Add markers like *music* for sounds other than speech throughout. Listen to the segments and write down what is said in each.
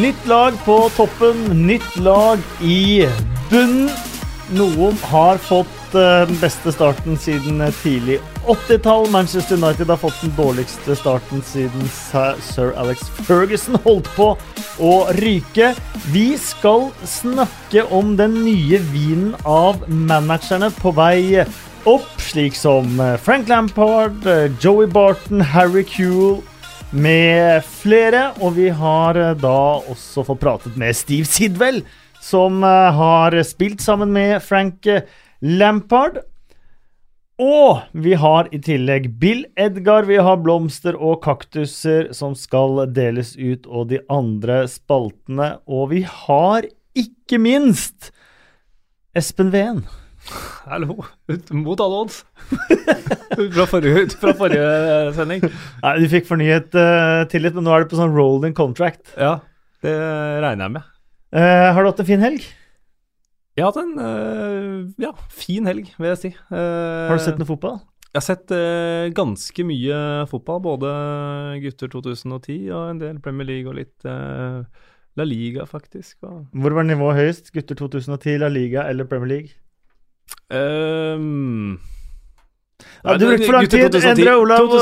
Nytt lag på toppen, nytt lag i bunnen. Noen har fått eh, den beste starten siden eh, tidlig 80-tall. Manchester United har fått den dårligste starten siden sir Alex Ferguson holdt på å ryke. Vi skal snakke om den nye vinen av managerne på vei opp, slik som eh, Frank Lampard, Joey Barton, Harry Kewell med flere. Og vi har eh, da også fått pratet med Steve Sidwell, som eh, har spilt sammen med Frank eh, Lampard. Og vi har i tillegg Bill Edgar, vi har blomster og kaktuser som skal deles ut, og de andre spaltene. Og vi har ikke minst Espen Ven. Hallo. Mot alle odds. *laughs* fra, forrige, fra forrige sending. Nei, Du fikk fornyet uh, tillit, men nå er det på sånn rolling contract. Ja, det regner jeg med. Uh, har du hatt en fin helg? Jeg har hatt en uh, ja, fin helg, vil jeg si. Eh, Har du sett noe fotball? Jeg har sett ganske mye fotball. Både gutter 2010 og en del Premier League og litt La Liga, faktisk. Og, Hvor var nivået høyest? Gutter 2010, La Liga eller Premier League? Ehm, Ja, Nei, du brukte for lang tid. Endre Olav,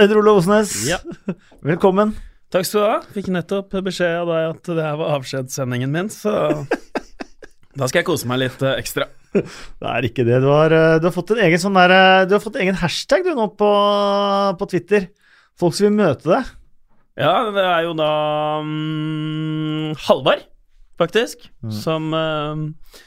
Endre Olav Osnes, Ja. *laughs* velkommen. Takk skal du ha. Fikk nettopp beskjed av deg at det her var avskjedssendingen min, så *laughs* da skal jeg kose meg litt eh, ekstra. Det er ikke det. Du har, eh, du har fått en egen sånn der, eh, Du har fått en egen hashtag du nå på, på Twitter. Folk som vil møte deg. Ja, det er jo da um, Halvard, faktisk, Mm. som eh,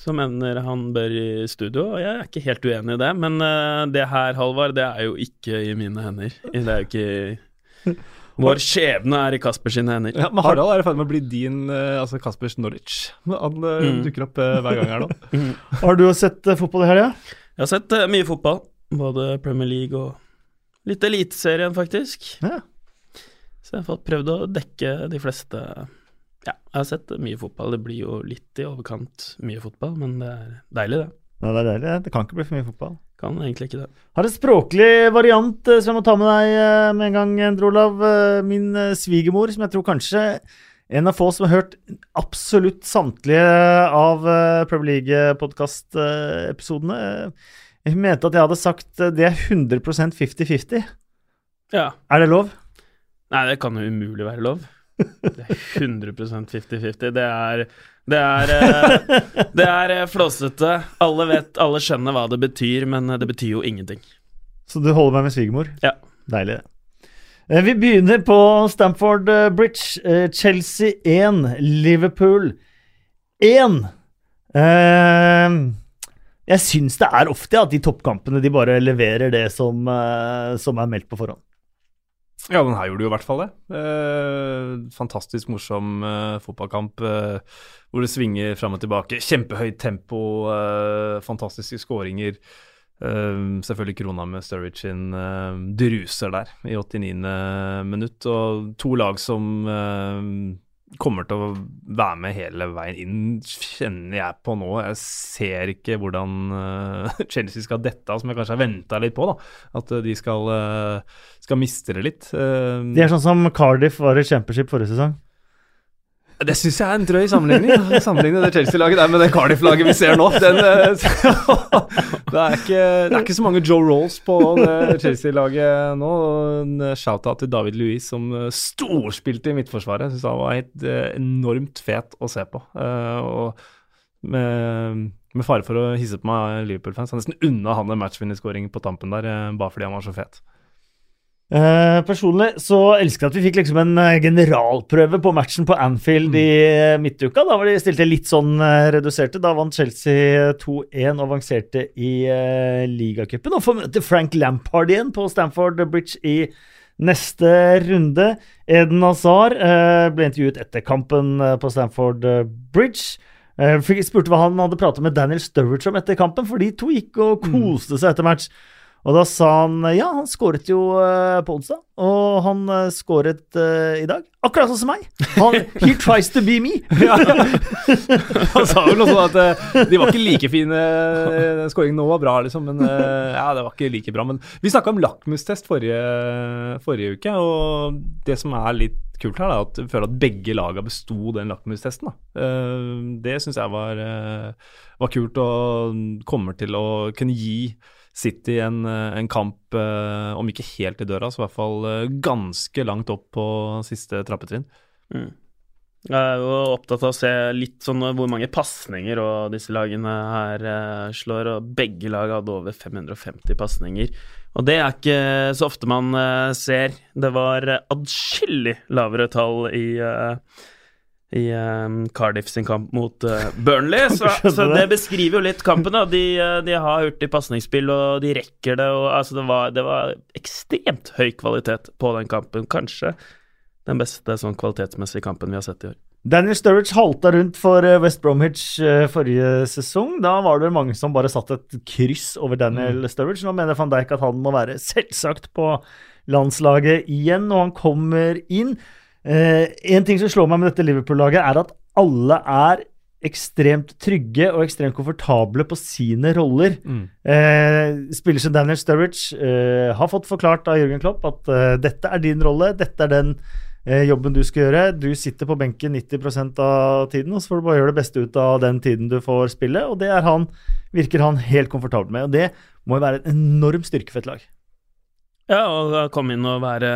som mener han bør i studio, og jeg er ikke helt uenig i det. Men eh, det her, Halvard, det er jo ikke i mine hender. Det er jo ikke *laughs* Vår skjebne er i Kaspers sine hender. ja, men Harald er i ferd med å bli din øh, altså Kaspers Norwich. Han øh, Mm. dukker opp hver gang her nå. *laughs* Har du sett eh, fotball i helga? Jeg har sett eh, mye fotball. Både Premier League og litt Eliteserien, faktisk. Ja. Så jeg har fått prøvd å dekke de fleste Ja, jeg har sett mye fotball. Det blir jo litt i overkant mye fotball, men det er deilig, det. Ja, det er deilig. det. Det kan ikke bli for mye fotball. Kan egentlig ikke det. Har en språklig variant eh, som jeg må ta med deg eh, med en gang, Endre Olav. Eh, Min svigermor, som jeg tror kanskje en av få som har hørt absolutt samtlige av Premier League-podkast-episodene. Hun mente at jeg hadde sagt det er 100% 50-50. Ja. Er det lov? Nei, det kan jo umulig være lov. Det er 100% 50-50. Det er Det er, eh, det er eh, flåsete. Alle vet, alle skjønner hva det betyr, men eh, det betyr jo ingenting. Så du holder meg med svigermor? Ja. Deilig, det. Vi begynner på Stamford Bridge. Chelsea 1, Liverpool 1. Eh, jeg syns det er ofte at de toppkampene de bare leverer det som, som er meldt på forhånd. Ja, den her gjorde jo i hvert fall det. Eh, fantastisk morsom eh, fotballkamp eh, hvor det svinger fram og tilbake. Kjempehøyt tempo, eh, fantastiske skåringer. Eh, selvfølgelig krona med Sturridge sin eh, druser der i 89. minutt. Og to lag som kommer til å være med hele veien inn, kjenner jeg på nå. Jeg ser ikke hvordan eh, *laughs* Chelsea skal dette av, som jeg kanskje har venta litt på. da, At eh, de skal, eh, skal miste det litt. De er sånn som Cardiff var i Championship forrige sesong. Det syns jeg er en drøy sammenligning. Sammenligne det Chelsea-laget der med det Cardiff-laget vi ser nå. Den, eh, *laughs* det, er ikke, det er ikke så mange Joe Rolls på det Chelsea-laget nå. En shout-out til David Louis som eh, storspilte i midtforsvaret. Syns han var helt eh, enormt fet å se på. Og med, med fare for å hisse på meg Liverpool-fans, har nesten unna han en matchvinnerskåring på tampen der, bare fordi han var så fet. Eh, personlig så elsker jeg at vi fikk liksom en eh, generalprøve på matchen på Anfield i eh, midtuka. Da var de stilte litt sånn reduserte. Da vant Chelsea 2-1 og avanserte i uh, ligacupen. Og får møte Frank Lampard igjen på Stamford Bridge i neste runde. Eden Hazar uh, ble intervjuet etter kampen på Stamford Bridge. Uh, spurte hva han hadde pratet med Daniel Sturridge om etter kampen, for de to gikk og koste seg etter match. Og da sa han ja, han skåret jo eh, på onsdag, og han eh, skåret uh, i dag. Akkurat sånn som meg. Han, *laughs* he tries to be me. *laughs* ja. Han sa vel sånn at uh, de var ikke like fine. Uh, Skåringen nå var bra, liksom, men uh, ja, det var ikke like bra. Men vi snakka om lakmustest forrige, forrige uke, og det som er litt kult her, er at jeg føler at begge laga besto den lakmustesten. Eh, det syns jeg var, eh, var kult, og kommer til å kunne gi City en, eh, en kamp, eh, om ikke helt i døra, så i hvert fall eh, ganske langt opp på siste trappetrinn. Mm. Jeg er jo opptatt av å se litt sånn hvor mange pasninger disse lagene her slår, og begge lag hadde over 550 pasninger. Og det er ikke så ofte man ser. Det var adskillig lavere tall i eh, i um, Cardiff sin kamp mot uh, Burnley. *laughs* Så, så, det beskriver jo litt kampen. da De, de har hurtig pasningsspill, og de rekker det. Og, altså, det, var, det, var, ekstremt høy kvalitet på den kampen. Kanskje den beste sånn kvalitetsmessige kampen vi har sett i år. Daniel Sturridge halta rundt for West Bromwich forrige sesong. Da var det mange som bare satte et kryss over Daniel mm. Sturridge. Nå mener van Dijk at han må være selvsagt på landslaget igjen, og han kommer inn. Uh, en ting som slår meg med dette Liverpool-laget, er at alle er ekstremt trygge og ekstremt komfortable på sine roller. Mm. Eh, spiller som Daniel Sturridge eh, har fått forklart av Jørgen Klopp at dette er din rolle, dette er den jobben du skal gjøre. Du sitter på benken 90% av tiden, og så får du bare gjøre det beste ut av den tiden du får spille, og det han, virker han helt komfortabel med. Og det må jo være en enorm styrke for et lag. Ja, og komme inn og være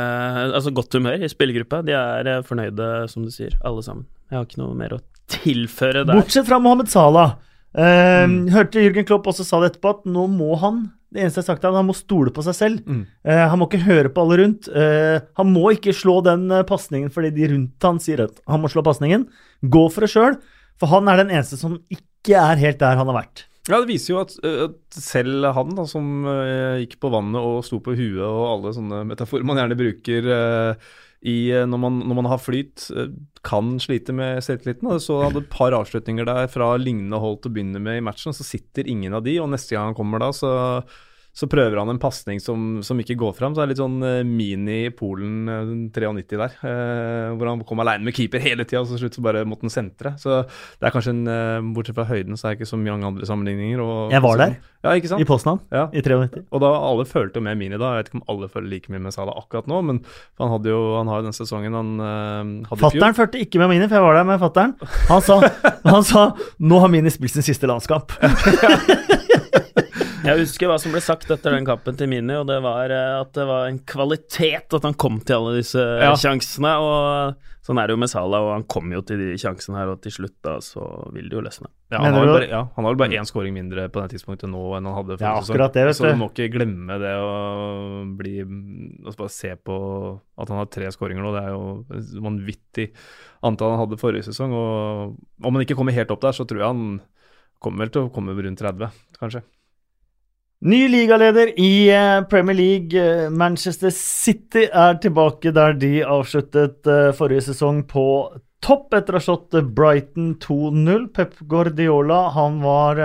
altså godt humør i spillergruppa. De er eh, fornøyde, som du sier, alle sammen. Jeg har ikke noe mer å tilføre der. Bortsett fra Mohammed Salah. Eh, mm. Hørte Jürgen Klopp også sa det etterpå, at nå må han det eneste jeg har sagt er at han må stole på seg selv. Mm. Eh, han må ikke høre på alle rundt. Eh, han må ikke slå den uh, pasningen fordi de rundt han sier at han må slå pasningen. Gå for det sjøl, for han er den eneste som ikke er helt der han har vært. Ja, Det viser jo at, at selv han, da, som uh, gikk på vannet og sto på huet og alle sånne metaforer man gjerne bruker uh, i, når, man, når, man, har flyt, uh, kan slite med selvtilliten. Så hadde et par avslutninger der fra lignende hold til å begynne med i matchen, så sitter ingen av de, og neste gang han kommer da, så så prøver han en pasning som, som, ikke går fram. Så det er litt sånn uh, mini Polen uh, 93 der. Uh, hvor han kom aleine med keeper hele tida, og så slutt så bare måtte han sentre. Så det er kanskje en uh, Bortsett fra høyden, så er det ikke så mange andre sammenligninger. Og, jeg var der, ja, ikke sant? i Poznan, ja. i 93. Og da alle følte med Mini da. Jeg vet ikke om alle føler like mye med Salah akkurat nå, men han hadde jo han har jo den sesongen han hadde Fattern følte ikke med Mini, for jeg var der med fattern. Han, sa, han sa 'nå har Mini spilt sin siste landskamp'. *laughs* Jeg husker hva som ble sagt etter den kampen til Mini, og det var eh, at det var en kvalitet at han kom til alle disse ja. sjansene. Og sånn er det jo med Salah, og han kom jo til de sjansene her, og til slutt da så vil det jo løsne. Ja, han, har bare, ja, han har vel bare én scoring mindre på det tidspunktet nå enn han hadde ja, akkurat det, Så du må ikke glemme det å bli altså Bare se på at han har tre skåringer nå. Det er jo vanvittig antall han hadde forrige sesong. Og om han ikke kommer helt opp der, så tror jeg han kommer vel til å komme rundt 30, kanskje. Ny ligaleder i eh, Premier League. Eh, Manchester City er tilbake der de avsluttet eh, forrige sesong på topp etter å ha slått Brighton 2-0. Pep Guardiola han var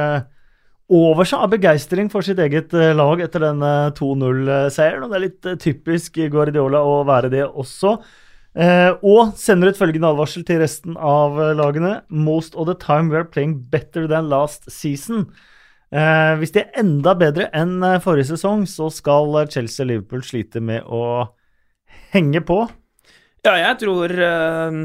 over seg av begeistring for sitt eget lag etter denne 2-0-seieren. og Det er litt typisk Guardiola å være det også. og sender ut følgende advarsel til resten av lagene. Most of the time we are playing better than last season. Eh, hvis de er enda bedre enn eh, forrige sesong, så skal Chelsea og Liverpool slite med å henge på. Ja, jeg tror uh,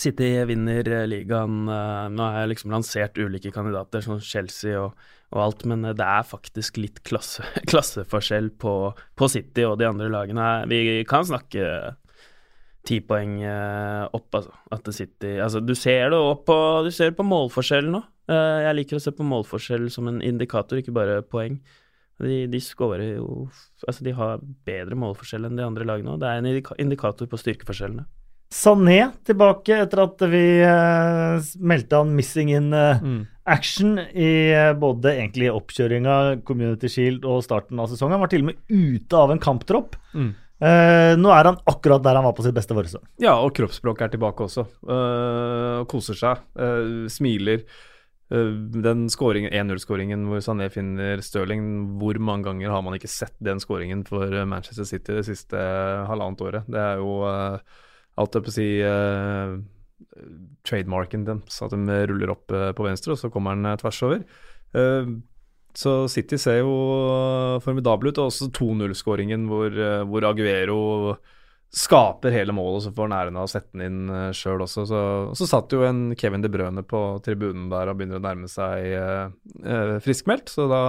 City vinner ligaen. Uh, nå har jeg liksom lansert ulike kandidater, som Chelsea og, og alt, men det er faktisk litt klasse, *laughs* klasseforskjell på, på, City og de andre lagene. Vi kan snakke ti poeng uh, opp, altså. At City Altså, du ser det òg på, på målforskjellen nå. Eh, jeg liker å se på målforskjell som en indikator, ikke bare poeng. De, de skårer jo Altså, de har bedre målforskjell enn de andre lagene, det er en indikator på styrkeforskjellene. Sané tilbake etter at vi uh, meldte han missing in uh, mm. action i uh, både egentlig oppkjøringa, Community Shield og starten av sesongen. Han var til og med ute av en kamptropp. Mm. nå er han akkurat der han var på sitt beste vårsesong. Ja, og kroppsspråket er tilbake også. koser seg, smiler. Eh, den 1-0-skåringen hvor Sané finner Stirling, hvor mange ganger har man ikke sett den skåringen for eh, Manchester City det siste halvannet året? Det er jo uh, alt jeg på å si uh, trademarken deres, at de ruller opp uh, på venstre, og så kommer den tvers over. så City ser jo formidable ut, og også 2-0-skåringen hvor, hvor Aguero skaper hele målet, så får han æren av å sette den inn uh, sjøl også. Så, så satt jo en Kevin De Brøne på tribunen der og begynner å nærme seg uh, uh, friskmeldt. Så da,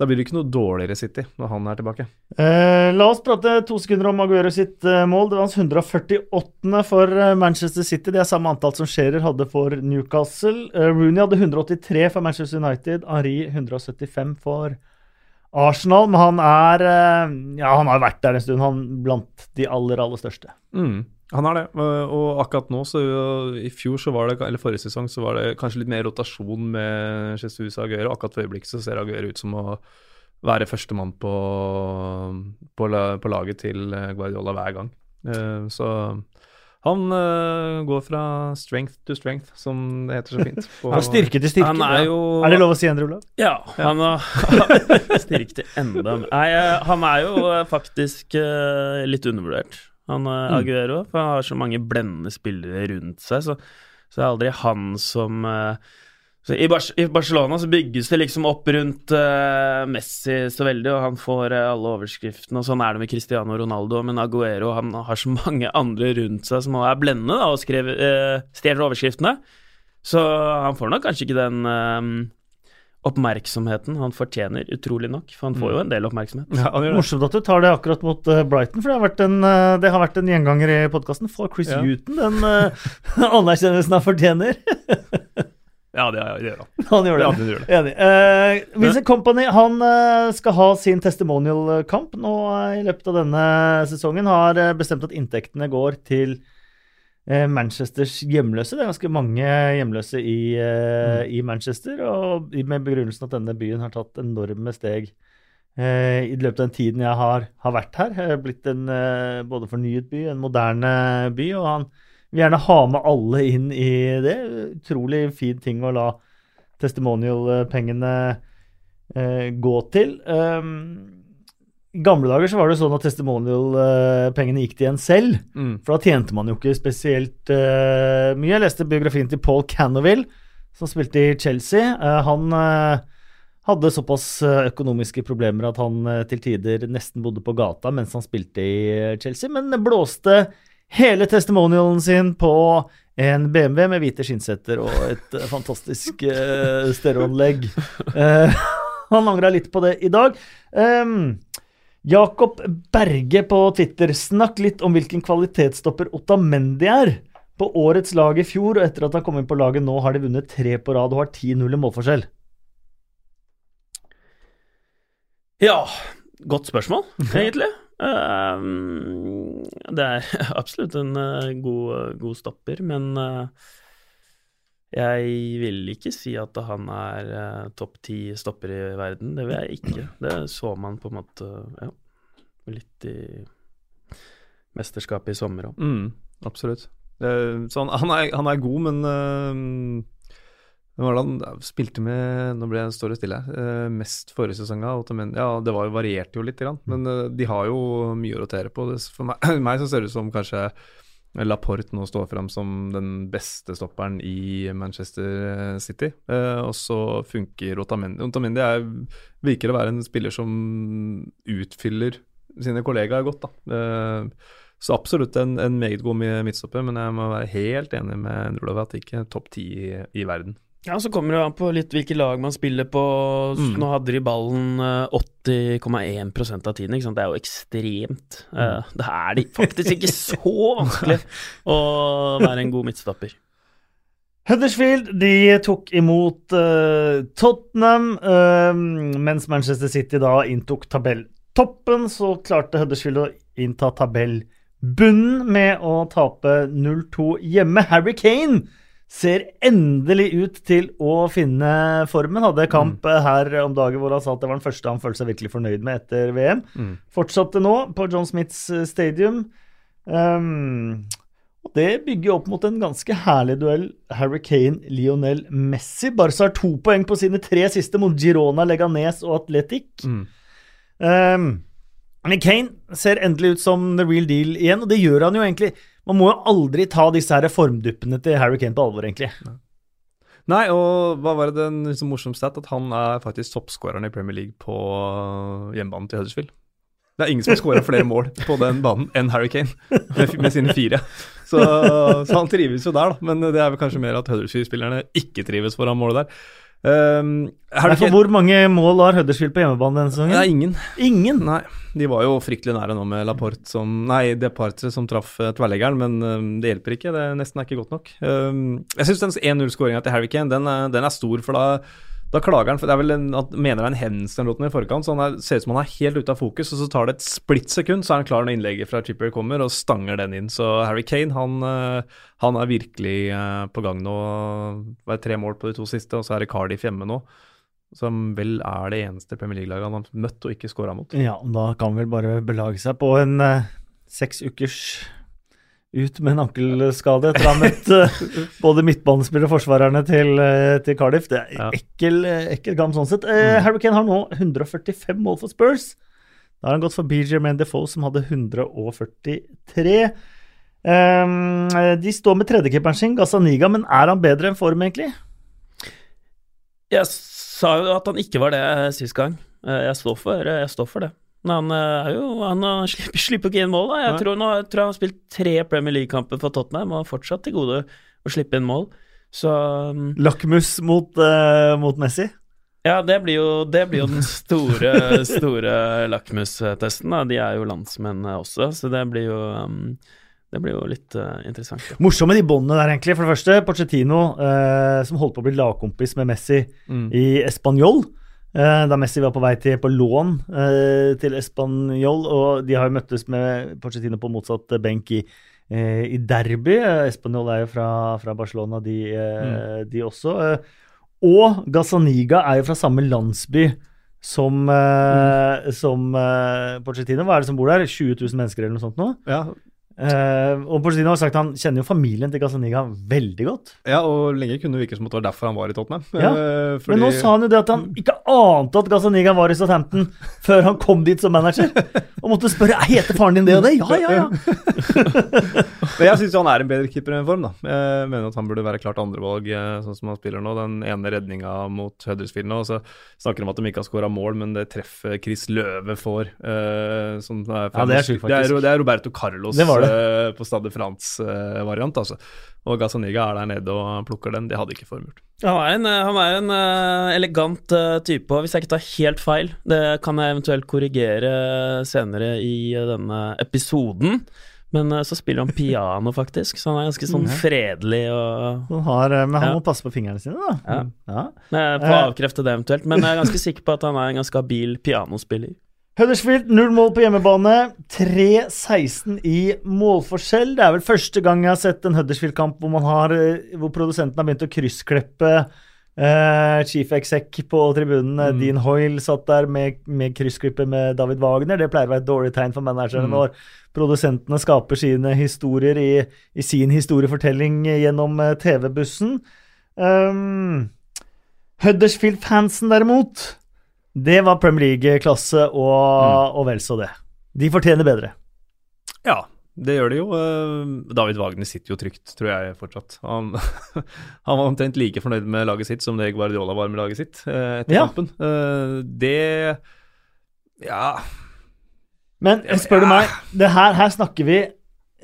da, blir det ikke noe dårligere City når han er tilbake. Eh, la oss prate to sekunder om Aguero sitt mål. Det var hans 148. for Manchester City. Det er samme antall som Scherer hadde for Newcastle. Rooney hadde 183 for Manchester United. Henri 175 for Manchester Arsenal, men han er eh, Ja, han har vært der en stund, han blant de aller, aller største. Mm, han er det. Og akkurat nå, så i fjor så var det, eller forrige sesong, så var det kanskje litt mer rotasjon med Jesus Aguero. Akkurat for øyeblikket så ser Aguero ut som å være førstemann på, på, på laget til Guardiola hver gang. Eh, så han uh, går fra strength to strength, som det heter så fint. *laughs* På, styrke til styrke. Er, jo, er, det lov å si, Endre Olav? Ja. Han har *laughs* styrke til enda Nei, uh, han er jo uh, faktisk litt undervurdert, han uh, Aguero. For han har så mange blendende spillere rundt seg, så, så det er aldri han som i, Bar i, Barcelona så bygges det liksom opp rundt uh, Messi så veldig, og han får uh, alle overskriftene. og Sånn er det med Cristiano Ronaldo, men Aguero han har så *laughs* mange andre rundt seg som er blendende da, og skrev, uh, stjeler overskriftene. Så han får nok kanskje ikke den oppmerksomheten han fortjener, utrolig nok. For han får jo mm. en del oppmerksomhet. Ja, Morsomt at du tar det akkurat mot Brighton, for det har vært en, det har vært en gjenganger i podkasten. Får Chris ja. Huton den *laughs* anerkjennelsen han fortjener? *laughs* Ja, det, det gjør han. *laughs* Han gjør det. Ja, gjør det. Enig. Uh, Vincent Company han uh, skal ha sin testimonial-kamp nå uh, i løpet av denne sesongen. Har bestemt at inntektene går til Manchesters hjemløse. Det er ganske mange hjemløse i, mm. i, Manchester. Og med begrunnelsen at denne byen har tatt enorme steg i løpet av den tiden jeg har, har vært her. Jeg har blitt en både fornyet by, en moderne by. og han vil gjerne ha med alle inn i det. Utrolig fin ting å la testimonial-pengene eh, gå til. Um, I gamle dager så var det sånn at testimonial-pengene gikk til en selv. Mm. For da tjente man jo ikke spesielt uh, mye. Jeg leste biografien til Paul Canoville, som spilte i Chelsea. Uh, han uh, hadde såpass økonomiske problemer at han til tider nesten bodde på gata mens han spilte i Chelsea, men blåste hele testimonialen sin på en BMW med hvite skinnsetter og et uh, fantastisk uh, stereoanlegg. Uh, *laughs* han angra litt på det i dag. Um, Jakob Berge på Twitter, snakk litt om hvilken kvalitetsstopper Otamendi er. På årets lag i fjor, og etter at han kom inn på laget nå, har de vunnet tre på rad og har 10-0 i målforskjell. Ja, godt spørsmål, *laughs* egentlig. Um, det er *laughs* absolutt en uh, god, god, stopper, men uh, jeg vil ikke si at han er uh, topp ti stopper i verden. Det vil jeg ikke. Det så man på en måte ja, litt i mesterskapet i sommer òg. Mm, absolutt. Så han, han, er, han, er, god, men hvem var det han spilte med Nå ble jeg står det stille. Uh, mest forrige sesong av Ja, det var, varierte jo litt, grann, men uh, de har jo mye å rotere på. Det, for meg, *clears throat* meg, så ser det ut som kanskje Laporte nå står fram som den beste stopperen i Manchester City. Uh, og så funker Otamendi. Otamendi er, virker å være en spiller som utfyller sine kollegaer godt, da. Så absolutt en, en meget god midtstopper, men jeg må være helt enig med Rolof at det ikke er topp ti i, i verden. Ja, Så kommer det an på litt hvilke lag man spiller på. Mm. Nå hadde de ballen 80,1 eh, av tiden. ikke sant? Det er jo ekstremt. Mm. Uh, det er de faktisk ikke så vanskelig *laughs* å være en god midtstopper. Huddersfield de tok imot uh, Tottenham, uh, mens Manchester City da inntok tabelltoppen. Så klarte Huddersfield å innta tabellbunnen med å tape 0-2 hjemme. Harry Kane ser endelig ut til å finne formen. Hadde kamp mm. her om dagen hvor han sa at det var den første han følte seg virkelig fornøyd med etter VM. Mm. Fortsatte nå på John Smiths eh, Stadium. Um, Og Det bygger opp mot en ganske herlig duell. Harry Kane, Lionel Messi. Barca har to poeng på sine tre siste mot Girona, Leganes og Atletic. Mm. Um, men Kane ser endelig ut som the real deal igjen, og det gjør han jo egentlig. Man må jo aldri ta disse her formduppene til Harry Kane på alvor, egentlig. Nei, og hva var det en liksom morsom stat? At han er faktisk toppskåreren i Premier League på øh, hjemmebanen til Huddersfield. Det er ingen som har skåra flere mål på den banen enn Harry Kane, med, med sine fire. Så, så, han trives jo der, da. Men det er vel kanskje mer at Huddersfield-spillerne ikke trives foran målet der. Um, Nei, for hvor mange mål har Huddersfield på hjemmebane denne sesongen? Det er ingen. Ingen? Nei, de var jo fryktelig nære nå med Laporte som Nei, Departre som traff uh, tverrleggeren, men um, det hjelper ikke. Det nesten er ikke godt nok. Um, jeg syns den 1-0-skåringa til Harry Kane, den, er- den er stor, for da da klager han, for det er vel en, at mener det er en hendelse i forkant, så han er, ser ut som han er helt ute av fokus, og så tar det et splittsekund, så er han klar når innlegget fra Chipper kommer, og stanger den inn. Så Harry Kane, han, øh, han er virkelig øh, på gang nå. Det tre mål på de to siste, og så er det Cardiff hjemme nå. Som vel er det eneste Premier League-laget han har møtt og ikke scora mot. Ja, da kan han vel bare belage seg på en eh, seks ukers ut med en ankelskade etter å ha møtt eh, både midtbanespillere og forsvarerne til, eh, til Cardiff. Det er Ja. ekkel, eh, ekkel kamp sånn sett. Eh, Harry Kane har nå 145 mål for Spurs. Da har han gått forbi Jermaine Defoe, som hadde 143. Um, de står med tredjekeeperen sin, Gazzaniga, men er han bedre enn form, egentlig? Jeg sa jo at han ikke var det sist gang. Eh, Jeg står for, jeg står for det. Men han eh, er jo Han *laughs* slipper, slipper ikke inn mål, da. Jeg tror, nå, jeg tror han har spilt tre Premier League-kamper for Tottenham og har fortsatt til gode å slippe inn mål. Så um, Lakmus mot, uh, mot Messi? ja, det blir jo, det blir jo den store, *laughs* store lakmustesten. De er jo landsmenn eh, også, så det blir jo um, Det blir jo litt uh, interessant. Ja. Morsomme de båndene der, egentlig. For det første, Pochettino, uh, som holdt på å bli lagkompis med Messi Mm. i Español. Eh, da Messi var på vei til på lån eh, til Español, og de har jo møttes med Pochettino på motsatt benk i, eh, i derby. Español er jo fra, fra Barcelona, de, eh, de også. Og Gazzaniga er jo fra samme landsby som, eh, som Pochettino. Hva er det som bor der? 20 000 mennesker eller noe sånt nå? Ja, Eh, og Pochettino har sagt han kjenner jo familien til Gazzaniga veldig godt. ja, og lenge kunne det virke som at det var derfor han var i Tottenham. Ja, Eh, Men nå sa han jo det at han ikke ante at Gazzaniga var i Southampton *laughs* før han kom dit som manager. Og måtte spørre «Er heter faren din det og det. Ja, ja, ja. *laughs* Men jeg syns han er en bedre keeper enn form, da. Jeg mener at han burde være klart andrevalg, eh, sånn som han spiller nå. Den ene redninga mot Huddersfield nå, så snakker de om at de ikke har skåra mål, men det treffet Chris Løve får uh, som er Ja, det er sjukt, det, er, det er Roberto Carlos Det var det. Eh, på Stade France-variant, altså. Og Gazzaniga er der nede og plukker den. Det hadde ikke Form gjort. Han er en, eh, han er en eh, elegant type, og hvis jeg ikke tar helt feil, det kan jeg eventuelt korrigere senere i denne episoden, men så spiller han piano, faktisk, så han er ganske sånn fredelig og Han har, men han Ja. må passe på fingrene sine, da. Ja. Ja. Jeg får avkrefte det eventuelt, men jeg er ganske sikker på at han er en ganske habil pianospiller. Huddersfield, null mål på hjemmebane. 3-16 i målforskjell. Det er vel første gang jeg har sett en Huddersfield-kamp hvor, har, eh, hvor produsenten har begynt å kryssklippe eh, chief exec på tribunen. Mm. Dean Hoyle satt der med, med kryssklippet med David Wagner. Det pleier å være et dårlig tegn for manageren Mm. når produsentene skaper sine historier i, i sin historiefortelling gjennom eh, TV-bussen. Um, Huddersfield-fansen, derimot, det var Premier League-klasse og, og vel så det. De fortjener bedre. Ja, det gjør de jo. Eh, David Wagner sitter jo trygt, tror jeg fortsatt. Han, *laughs* han var omtrent like fornøyd med laget sitt som det Guardiola var med laget sitt eh, etter Ja. kampen. Eh, Det Ja. Men spør du meg, det her, her snakker vi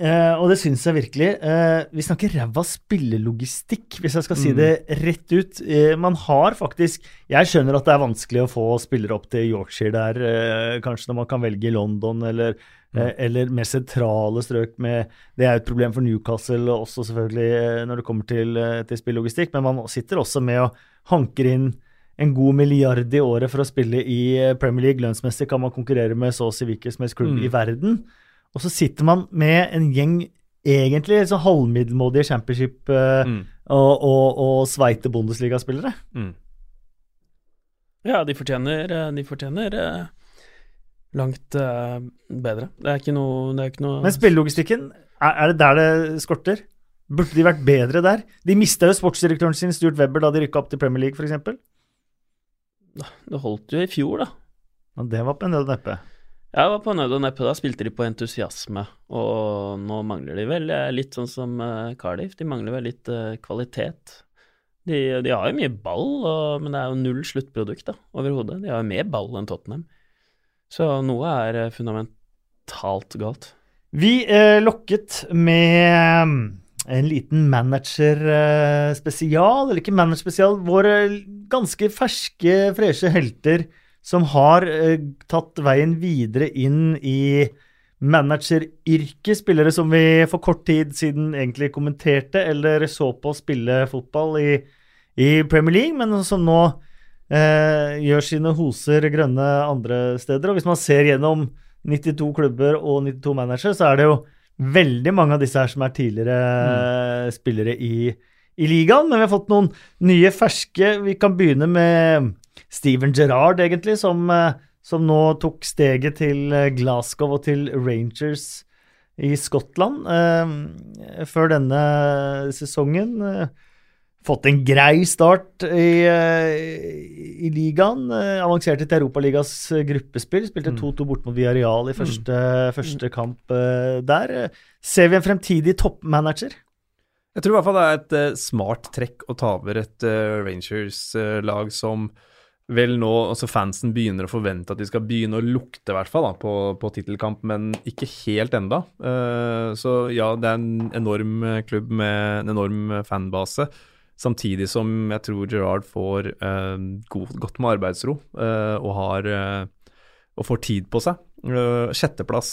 eh, og det syns jeg virkelig. eh, vi snakker ræva spillelogistikk, hvis jeg skal si Mm. det rett ut. Eh, man har faktisk Jeg skjønner at det er vanskelig å få spillere opp til Yorkshire der, eh, kanskje når man kan velge London eller, eh, eller mer sentrale strøk med Det er et problem for Newcastle også, selvfølgelig, eh, når det kommer til, til spillelogistikk, men man sitter også med å hanker inn en god milliard i året for å spille i Premier League. Lønnsmessig kan man konkurrere med så å si hvilken som helst klubb Mm. i verden. Og så sitter man med en gjeng egentlig så halvmiddelmådige championship eh, Mm. og, og, og sveite Bundesliga-spillere. Mm. Ja, de fortjener, eh, de fortjener eh, langt bedre. Det er ikke noe, det er ikke noe Men spillelogistikken Er, er det der det skorter? Burde de vært bedre der? De mista jo sportsdirektøren sin, Stuart Webber, da de rykka opp til Premier League, f.eks. Det holdt jo i fjor, da. Og det var på en nød og neppe. Jeg var på nød og neppe. Da spilte de på entusiasme, og nå mangler de vel eh, litt sånn som eh, Cardiff. De mangler vel litt eh, kvalitet. De, de har jo mye ball, og, men det er jo null sluttprodukt da, overhodet. De har jo mer ball enn Tottenham. Så noe er eh, fundamentalt galt. Vi eh, lokket med en liten managerspesial, eller ikke managerspesial, våre ganske ferske, freshe helter som har eh, tatt veien videre inn i manageryrket. Spillere som vi for kort tid siden egentlig kommenterte eller så på spille fotball i, i Premier League, men som nå eh, gjør sine hoser grønne andre steder. Og hvis man ser gjennom 92 klubber og 92 managere, så er det jo veldig mange av disse her som er tidligere mm. spillere i, i ligaen. Men vi har fått noen nye ferske. Vi kan begynne med Steven Gerrard, egentlig, som, eh, som nå tok steget til eh, Glasgow og til Rangers i Skottland eh, før denne sesongen. Fått en grei start i, i ligaen. Avanserte til Europaligas gruppespill. Spilte 2-2 mm. bort mot Villarreal i første, mm. første kamp der. Ser vi en fremtidig toppmanager? Jeg tror i hvert fall det er et uh, smart trekk å ta over et uh, Rangers-lag uh, som vel nå altså fansen begynner å forvente at de skal begynne å lukte, i hvert fall, da, på, på tittelkamp, men ikke helt enda. Uh, så ja, det er en enorm klubb med en enorm fanbase. Samtidig som jeg tror Gerard får uh, god, godt med arbeidsro uh, og, har, og får tid på seg. Sjetteplass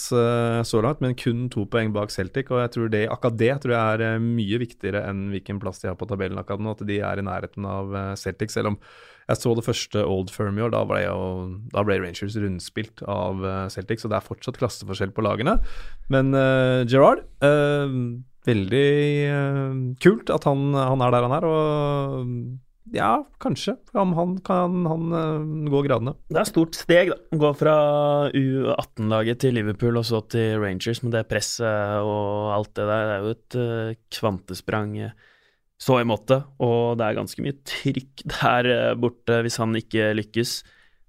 så langt, men kun to poeng bak Celtic. Og jeg tror det, akkurat det tror jeg er mye viktigere enn hvilken plass de har på tabellen akkurat nå. At de er i nærheten av Celtic, selv om jeg så det første Old Firm i år. Da ble, jo, da ble Rangers rundspilt av uh, Celtic, så det er fortsatt klasseforskjell på lagene. Men uh, Gerard uh, Veldig kult at han, han, er der han er. Og ja, kanskje. Om han kan han gå gradene. Det er et stort steg, da. Gå fra U18-laget til Liverpool og så til Rangers med det presset og alt det der. Det er jo et kvantesprang. Uh, så i måte, og det er ganske mye trykk *laughs* der eh, borte hvis han ikke lykkes.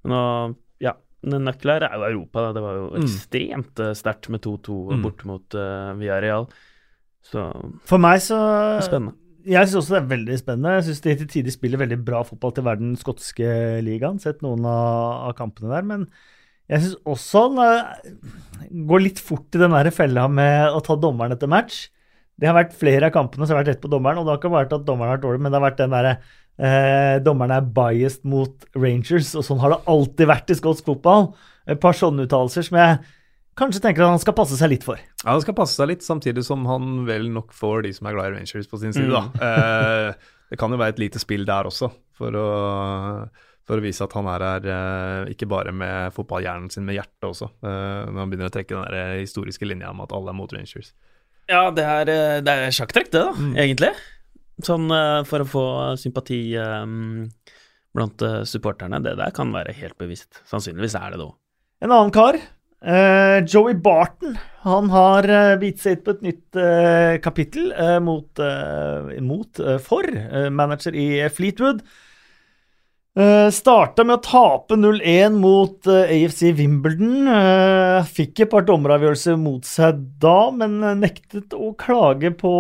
Men ja, den her er jo Europa. Da. Det var jo mm. ekstremt mm. sterkt med 2-2 mm. borte mot uh, Villarreal. Så For meg så Spennende. Jeg syns også det er veldig spennende. Jeg syns de til tider spiller veldig bra fotball til verden skotske ligaen. Sett noen av, av kampene der. Men jeg syns også han går litt fort i den der fella med å ta dommeren etter match. Det har vært flere av kampene som har vært rett på dommeren, og det har ikke vært at dommeren har vært dårlig, men det har vært den derre eh, Dommeren er biased mot Rangers, og sånn har det alltid vært i skotsk fotball. Et par sånne uttalelser som jeg kanskje tenker at han skal passe seg litt for. Ja, han skal passe seg litt, samtidig som han vel nok får de som er glad i Rangers, på sin side, mm. da. Eh, det kan jo være et lite spill der også, for å, for å vise at han er her eh, ikke bare med fotballhjernen sin, med hjertet også. Eh, når han begynner å trekke den der historiske linja om at alle er mot Rangers. Ja, det er, eh, det er sjakktrekk, det, da, mm. egentlig. Sånn uh, for å få sympati um, blant uh, supporterne. Det der kan være helt bevisst. Sannsynligvis er det det òg. En annen kar, uh, Joey Barton, han har uh, bitt seg ut på et nytt kapittel mot, mot for manager i Fleetwood. Uh, Starta med å tape 0-1 mot uh, eh, AFC Wimbledon. Uh, fikk et par dommeravgjørelser mot seg da, men nektet å klage på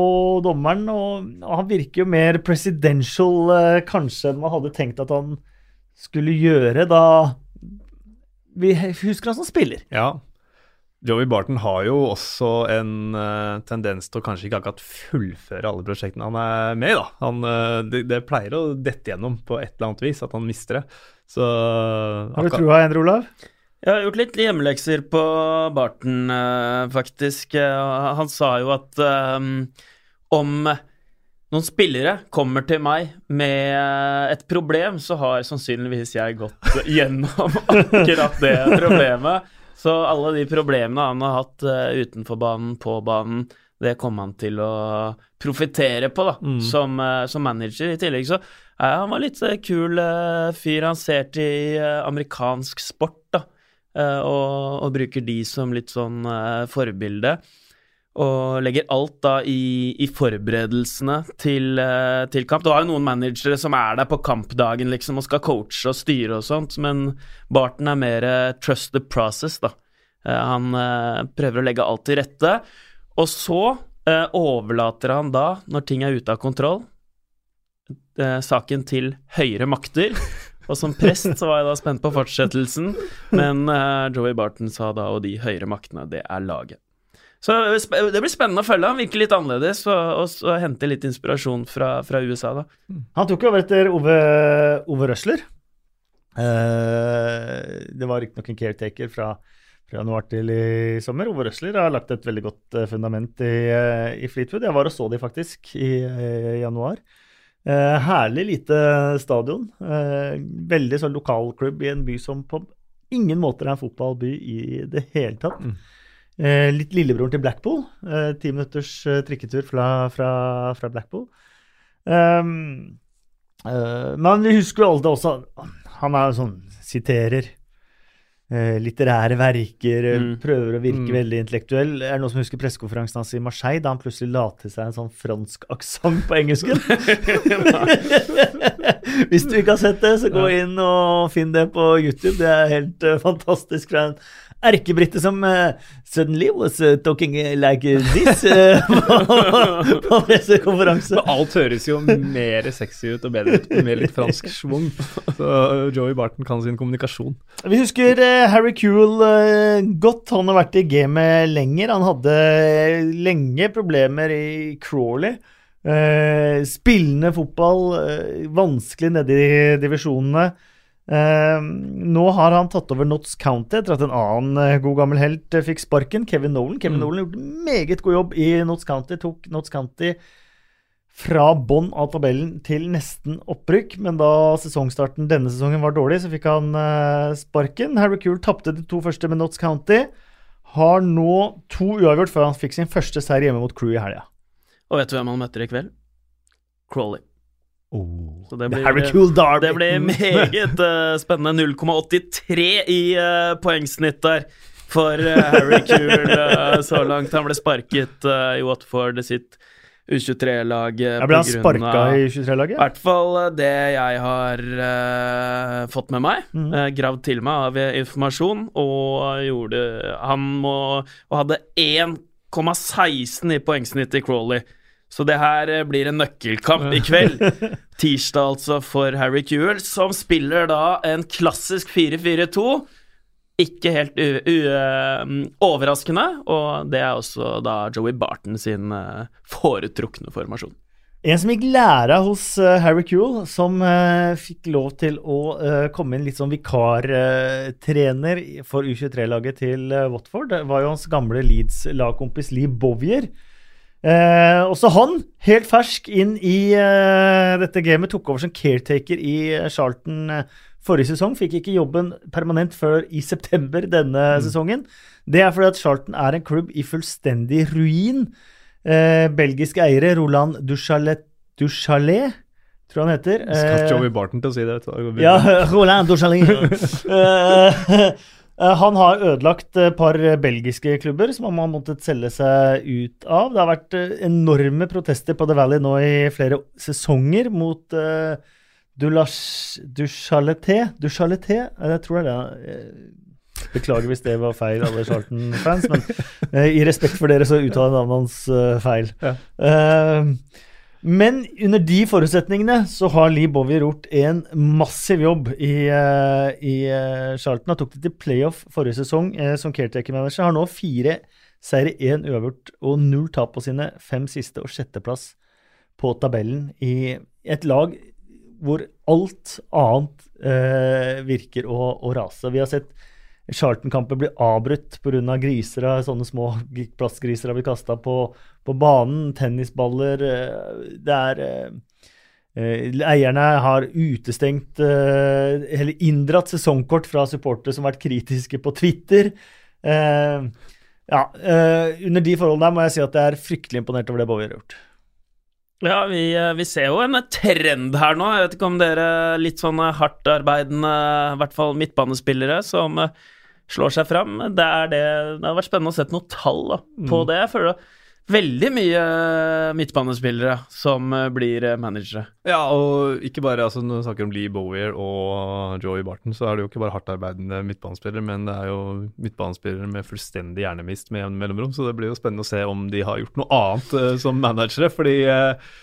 dommeren. Og, han virker jo mer presidential kanskje enn man hadde tenkt at han skulle gjøre da Vi husker han som spiller. Ja, Joey Barton har jo også en uh, tendens til å kanskje ikke akkurat fullføre alle prosjektene han er med i. da. Han, uh, det, det, pleier å dette gjennom på et eller annet vis, at han mister det. Så, uh, har du trua, Endre Olav? Jeg har gjort litt hjemmelekser på Barton, faktisk. han sa jo at om noen spillere kommer til meg med et problem, så har sannsynligvis jeg gått gjennom *laughs* akkurat det problemet. Så alle de problemene han har hatt uh, utenfor banen, på banen, det kom han til å profitere på, da, mm. som, uh, som, manager. I tillegg så ja, han var litt kul fyr. Han ser til amerikansk sport, da, og, og, bruker de som litt sånn forbilde. Og legger alt da i, i forberedelsene til, eh, til, kamp. Du har jo noen managere som er der på kampdagen liksom og skal coache og styre og sånt, men Barton er mer eh, trust the process, da. Eh, han prøver å legge alt til rette, og så overlater han da, når ting er ute av kontroll, saken til høyere makter. Og som prest så var jeg da spent på fortsettelsen, men Joey Barton sa da og de høyere maktene, det er laget. Så det blir spennende å følge. Han virker litt annerledes, og, og, og hente litt inspirasjon fra, fra, USA, da. Han tok jo over etter Ove, Ove Røsler. Eh, det var riktignok en caretaker fra, fra januar til i sommer. Ove Røsler har lagt et veldig godt eh, fundament i, eh, i Fleetwood. Jeg var og så de faktisk i, i januar. Eh, herlig lite stadion. Eh, veldig sånn lokalklubb i en by som på ingen måter er en fotballby i det hele tatt. Mm. Eh, litt lillebroren til Blackpool. Eh, ti minutters eh, trikketur fra, fra, fra Blackpool. Um, men vi husker jo alltid også Han er jo sånn siterer uh, litterære verker, mm. prøver å virke mm. veldig intellektuell. Er det noen som husker pressekonferansen hans i Marseille, da han plutselig la til seg en sånn fransk aksent på engelsken? *laughs* *laughs* Hvis du ikke har sett det, så gå inn og finn det på YouTube. Det er helt uh, fantastisk. fra en erkebritte som uh, suddenly was uh, talking like this *laughs* *laughs* uh, på, pressekonferanse. Alt høres jo mer sexy ut og bedre ut med litt fransk schwung. Så Joey Barton kan sin kommunikasjon. Vi husker Harry Kuhl godt. Han har vært i gamet lenger. Han hadde lenge problemer i Crawley. spillende fotball, vanskelig nede i divisjonene. Uh, nå har han tatt over Notts County etter at en annen uh, god gammel helt uh, fikk sparken. Kevin Nolan. Kevin mm. Nolan gjorde meget god jobb i Notts County. Tok Notts County fra bånn av tabellen til nesten opprykk. Men da sesongstarten denne sesongen var dårlig, så fikk han eh, sparken. Harry Cool tapte de to første med Notts County. Har nå to uavgjort før han fikk sin første seier hjemme mot Crew i helga. Og vet du hvem han møter i kveld? Crawley. Oh, så det blir, Cool Darby. Det blir meget uh, spennende. 0,83 i uh, poengsnitt der for uh, Harry *laughs* Cool så langt. Han ble sparket i Watford sitt U23-lag. Ble han sparka i U23-laget? I hvert fall det jeg har fått med meg. Mm. gravd til meg av informasjon, og gjorde Han må Og hadde 1,16 i poengsnitt i Crawley. Så det her eh, blir en nøkkelkamp i kveld. *laughs* Tirsdag altså for Harry Kewell, som spiller da en klassisk 4-4-2. Ikke helt um, overraskende, og det er også da Joey Barton sin uh, foretrukne formasjon. En som gikk lære hos uh, Harry Kuhl, som fikk lov til å komme inn litt som vikartrener for U23-laget til Watford, var jo hans gamle Leeds-lagkompis Lee Bovier. Eh, også han, helt fersk inn i eh, dette gamet, tok over som caretaker i eh, Charlton eh, forrige sesong. Fikk ikke jobben permanent før i september denne mm. sesongen. Det er fordi at Charlton er en klubb i fullstendig ruin. Eh, belgiske eiere, Roland Duchalet, Duchalet tror han heter. Skal Joey Barton til å si det. Ja, *laughs* Roland Duchalet. *laughs* *laughs* Eh, han har ødelagt et par belgiske klubber som han har måttet selge seg ut av. Det har vært eh, enorme protester på The Valley nå i flere sesonger mot uh, Duchaleté Duchaleté? Jeg tror det er det. Beklager hvis det var feil, alle Charlton-fans, men uh, i respekt for dere så uttaler navnet hans uh, feil. Ja. Uh, men under de forutsetningene så har Lee Bowie gjort en massiv jobb i, uh, i uh, Charlton. Han tok det til playoff forrige sesong uh, som caretaker-manager. Har nå fire seire, én uavgjort og null tap på sine fem siste og sjetteplass på tabellen i et lag hvor alt annet virker å, å rase. Vi har sett Charlton-kamper bli avbrutt pga. griser av sånne små plastgriser har blitt kasta på, på, banen. Tennisballer eh, Det er eh, eh, Eierne har utestengt Eller inndratt sesongkort fra supportere som har vært kritiske på Twitter. Ja, under de forholdene må jeg si at jeg er fryktelig imponert over det Bowie har gjort. Ja, vi, vi, ser jo en trend her nå. Jeg vet ikke om dere litt sånn hardtarbeidende, i hvert fall midtbanespillere, som slår seg fram. Det, det, det har vært spennende å se noen tall da, på mm. det. Jeg føler veldig mye midtbanespillere som eh, blir eh, managere. Ja, og ikke bare altså Når vi snakker om Lee Bowier og Joey Barton, så er det jo ikke bare hardtarbeidende midtbanespillere, men det er jo midtbanespillere med fullstendig hjernemist med jevne mellomrom, så det blir jo spennende å se om de har gjort noe annet uh, som managere. fordi uh,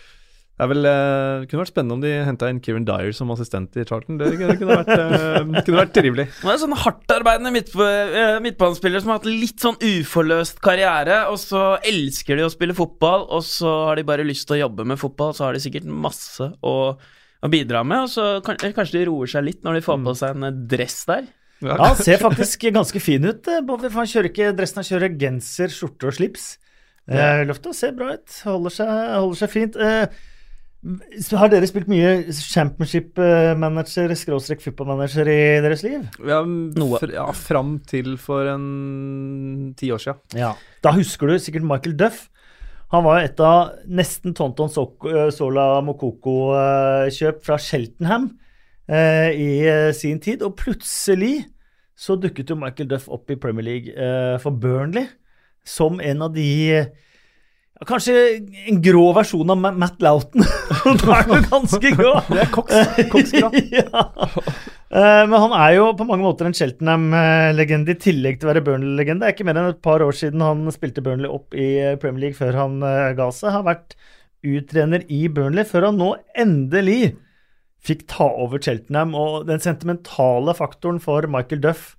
det er vel, uh, kunne vært spennende om de henta inn Kieran Dyer som assistent i Charlton. Det, kunne, kunne, vært, *laughs* uh, kunne vært trivelig. Han er sånn hardtarbeidende midt, uh, midtbanespillere som har hatt litt sånn uforløst karriere, og så elsker de å spille fotball, og så har de bare lyst til å jobbe med fotball, så har de sikkert masse å, å bidra med, og så kan, kanskje de roer seg litt når de får på seg en dress der. Ja, han ser faktisk ganske fin ut. Bobby, for Han kjører ikke dressen, han kjører genser, skjorte og slips. Ja. Løfta ser bra ut. Holder seg, holder seg fint. Eh, har dere spilt mye championship-manager, skråstrek football-manager i deres liv? Ja, fr ja, fram til for en ti år siden. Ja. Da husker du sikkert Michael Duff. Han var jo et av nesten Tonton Sola Mokoko-kjøp fra Sheltonham eh, i sin tid. Og plutselig så dukket jo Michael Duff opp i Premier League eh, for Burnley som en av de Kanskje en grå versjon av Matt Loughton. *laughs* da er du ganske grå! *laughs* Det er koks, koksgrå. *laughs* ja. Men han er jo på mange måter en Cheltenham-legende i tillegg til å være Burnley-legende. Det er ikke mer enn et par år siden han spilte Burnley opp i Premier League før han ga seg. Har vært uttrener i Burnley før han nå endelig fikk ta over Cheltenham. Og den sentimentale faktoren for Michael Duff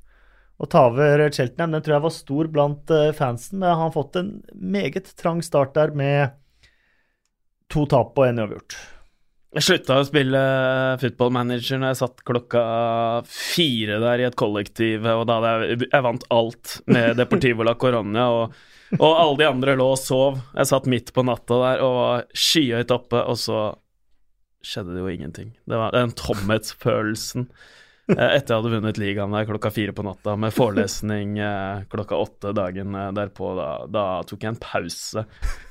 å ta over Cheltenham. Den tror jeg var stor blant uh, fansen, men han har fått en meget trang start der med to tap og en uavgjort. Jeg slutta å spille football manager når jeg satt klokka fire der i et kollektiv, og da hadde jeg, jeg vant alt med Deportivo la Coronia, og, og, alle de andre lå og sov. Jeg satt midt på natta der og var skyhøyt oppe, og så skjedde det jo ingenting. Det var den tomhetsfølelsen. Eh, etter jeg hadde vunnet ligaen der klokka fire på natta med forelesning eh, klokka åtte dagen eh, derpå. Da, da, tok jeg en pause.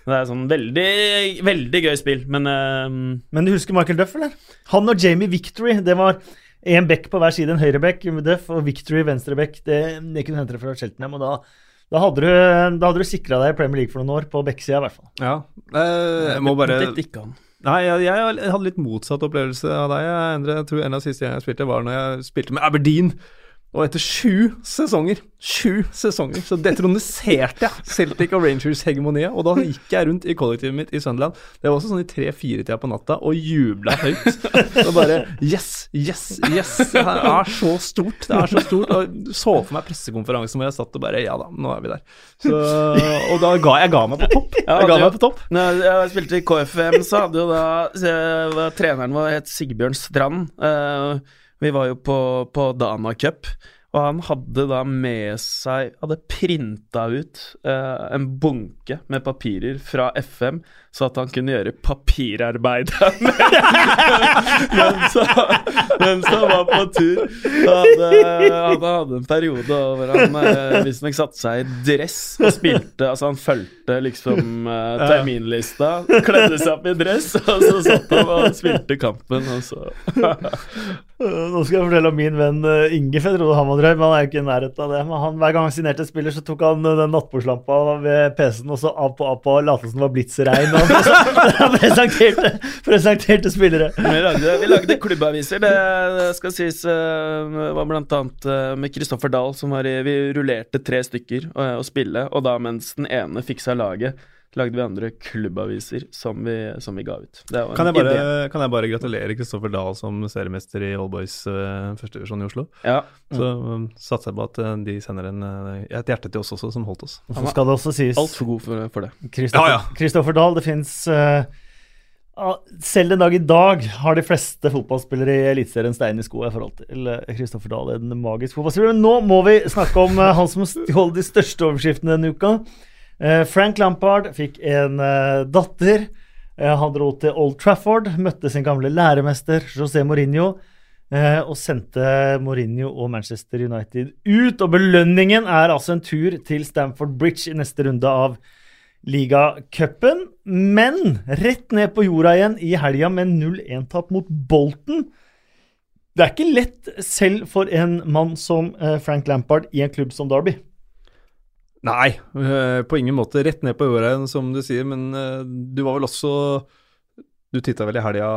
Det er sånn veldig, veldig gøy spill, men um... Men du husker Michael Duff, eller? Han og Jamie Victory, det var én back på hver side, en høyreback med Duff, og Victory venstreback. Det, det kunne hente det fra Cheltenham, og da da hadde du, da du sikra deg Premier League for noen år, på backsida i hvert fall. Ja, jeg må bare det, det, det Nei, jeg, jeg, hadde litt motsatt opplevelse av deg. Endre. jeg tror En av de siste jeg spilte, var når jeg spilte med Aberdeen. Og etter sju sesonger, sju sesonger, så detroniserte jeg Celtic og Rangers-hegemonia. Og da gikk jeg rundt i kollektivet mitt i Sunderland, det var også sånn i tre-fire-tida på natta, og jubla høyt. Og bare Yes, yes, yes! Det er så stort. Det er så stort. Og så for meg pressekonferansen hvor jeg satt og bare Ja da, nå er vi der. Så, og da ga jeg ga meg på topp. Jeg ga meg på topp. Når jeg spilte i KFM, så hadde jo da Treneren vår het Sigbjørn Strand. Uh, vi var jo på, på Dana Cup, og han hadde da med seg Hadde printa ut eh, en bunke med papirer fra FM, så at han kunne gjøre papirarbeid *laughs* mens, mens han var på tur. Han hadde, hadde en periode hvor han eh, visstnok satte seg i dress og spilte Altså, han fulgte liksom eh, terminlista, kledde seg opp i dress, og så satt han og spilte kampen, og så Nå skal jeg fortelle om min venn Inge, for jeg trodde han var drøy, men han er jo ikke i nærheten av det. Men han, hver gang han signerte spiller, så tok han den nattbordslampa ved PC-en og så av på av på lot som det var blitsregn. Og presenterte, presenterte spillere. Vi lagde, vi lagde klubbaviser. Det, skal sies uh, var blant annet uh, med Kristoffer Dahl som var i Vi rullerte tre stykker å spille, og da mens den ene fiksa laget lagde vi andre klubbaviser som vi, som vi ga ut. Kan jeg, bare, kan, jeg bare, gratulere Kristoffer Dahl som seriemester i All Boys uh, førstevisjon i Oslo. Ja. Så um, satser jeg på at uh, de sender en, uh, et hjerte til oss også, som holdt oss. Og så skal det også sies Altfor god for, for det. Kristoffer ja, ja. Dahl, det fins selv den dag i dag har de fleste fotballspillere i Eliteserien stein i skoa i forhold til Kristoffer Dahl, en magisk fotballspiller. Men nå må vi snakke om han som stjal de største overskriftene denne uka. Eh, Frank Lampard fikk en eh, datter. Eh, han dro til Old Trafford, møtte sin gamle læremester José Mourinho. Og sendte Mourinho og Manchester United ut. Og belønningen er altså en tur til Stamford Bridge i neste runde av ligacupen. Men rett ned på jorda igjen i helga med 0-1-tap mot Bolton. Det er ikke lett selv for en mann som Frank Lampard i en klubb som Derby. Nei, eh, på ingen måte. Rett ned på jorda igjen, som du sier. Men eh, du var vel også Du titta vel i helga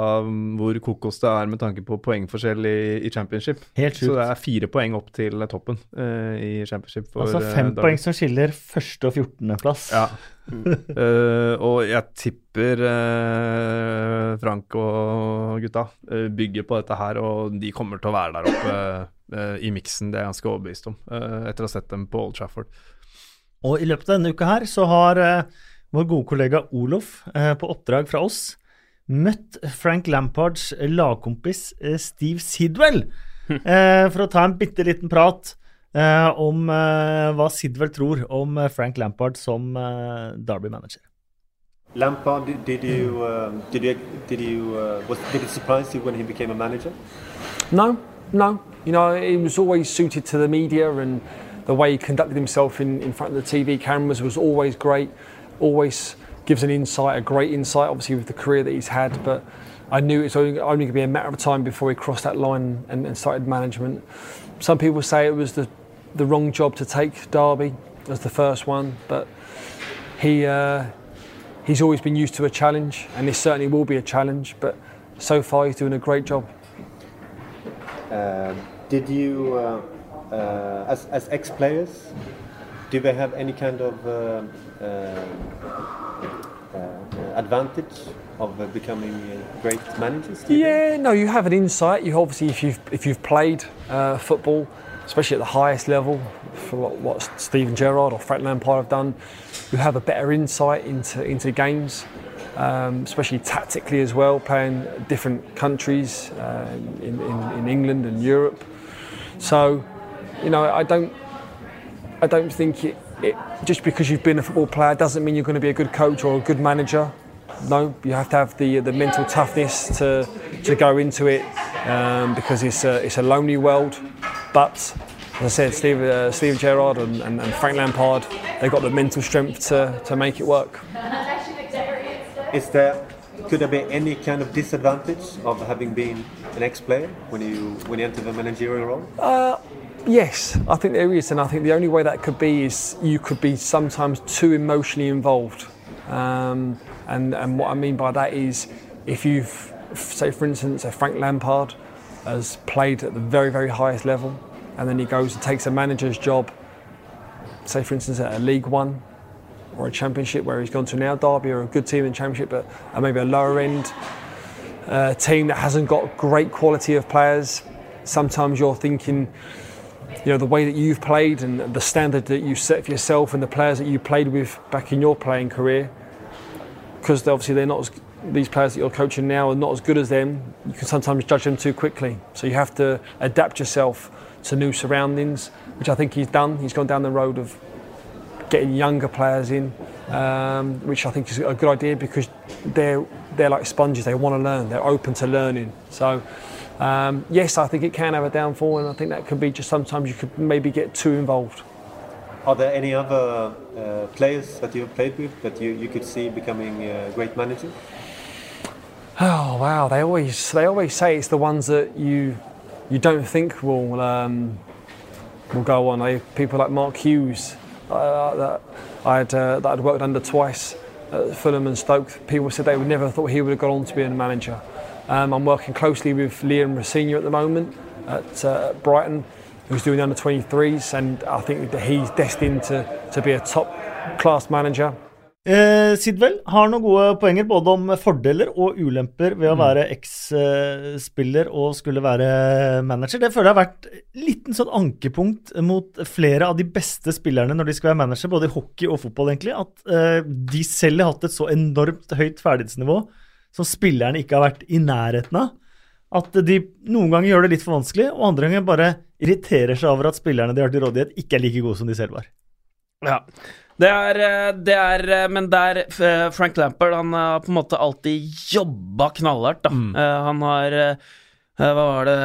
hvor kokos det er med tanke på poengforskjell i, i championship. Helt Så det er fire poeng opp til toppen uh, i championship. Altså fem Derby. poeng som skiller første- og 14.-plass. Ja. uh, *laughs* og jeg tipper uh, Frank og gutta bygger på dette her, og de kommer til å være der oppe i miksen. Det er jeg ganske overbevist om, etter å ha sett dem på Old Trafford. Og i løpet av denne uka her så har eh, vår gode kollega Olof eh, på oppdrag fra oss møtt Frank Lampards lagkompis eh, Steve Sidwell eh, for å ta en bitte liten prat eh, om eh, hva Sidwell tror om eh, Frank Lampard som eh, Derby-manager. Lampard, did, did you um, did you did you uh, was did it surprise you when he became a manager? No, no. You know, he was always suited to the media and the way he conducted himself in, in front of the TV cameras was always great. Always gives an insight, a great insight, obviously, with the career that he's had. But I knew it's only, only going to be a matter of time before he crossed that line and, and started management. Some people say it was the, the wrong job to take, Derby, as the first one. But he, uh, he's always been used to a challenge, and this certainly will be a challenge. But so far, he's doing a great job. Uh, did you, uh, uh, as as ex players, do they have any kind of uh, uh, uh, advantage of becoming great managers? you think? Yeah, no, you have an insight. You obviously, if you've if you've played uh, football, especially at the highest level, for what, what Steven Gerrard or Frank Lampard have done, you have a better insight into into games, um, especially tactically as well, playing different countries uh, in, in in England and Europe. So, you know, I don't I don't think it, it just because you've been a football player doesn't mean you're going to be a good coach or a good manager. No, you have to have the the mental toughness to to go into it um, because it's a it's a lonely world. But as I said, Steve uh, Steve Gerrard and, and, and Frank Lampard, they've got the mental strength to, to make it work. Is there could there be any kind of disadvantage of having been an ex-player when you when you enter the managerial role? Yes, I think there is, and I think the only way that could be is you could be sometimes too emotionally involved. Um, and, and what I mean by that is if you've, say, for instance, a Frank Lampard has played at the very, very highest level, and then he goes and takes a manager's job, say, for instance, at a League One or a Championship where he's gone to now Derby or a good team in Championship, but maybe a lower end uh, team that hasn't got great quality of players. Sometimes you're thinking, you know, the way that you've played and the standard that you set for yourself and the players that you played with back in your playing career, because obviously they're not as these players that you're coaching now are not as good as them. You can sometimes judge them too quickly. So you have to adapt yourself to new surroundings, which I think he's done. He's gone down the road of getting younger players in, um, which I think is a good idea because they're they're like sponges. They want to learn. They're open to learning. So. Um, yes, I think it can have a downfall, and I think that could be just sometimes you could maybe get too involved. Are there any other uh, players that you've played with that you, you could see becoming a great manager? Oh wow! They always they always say it's the ones that you you don't think will um, will go on. I, people like Mark Hughes uh, that I'd uh, that I'd worked under twice at Fulham and Stoke. People said they would never thought he would have gone on to be a manager. Um, I'm working closely with Liam Rossini at the moment at uh, Brighton, who's doing the under 23s, and I think that he's destined to, to be a top class manager. Eh, Sidwell har noen gode poenger både om fordeler og ulemper ved å være eks-spiller og skulle være manager. Det føler jeg har vært liten sånn ankepunkt mot flere av de beste spillerne når de skal være manager, både i hockey og fotball, egentlig. At eh, de selv har hatt et så enormt høyt ferdighetsnivå som spillerne ikke har vært i nærheten av. At de noen ganger gjør det litt for vanskelig, og andre ganger bare irriterer seg over at spillerne de har til rådighet, ikke er like gode som de selv var. Ja. Det er, eh, det er eh, Men der eh, Frank Lampard Han har på en måte alltid jobba knallhardt, da. Mm. Han har Hva var det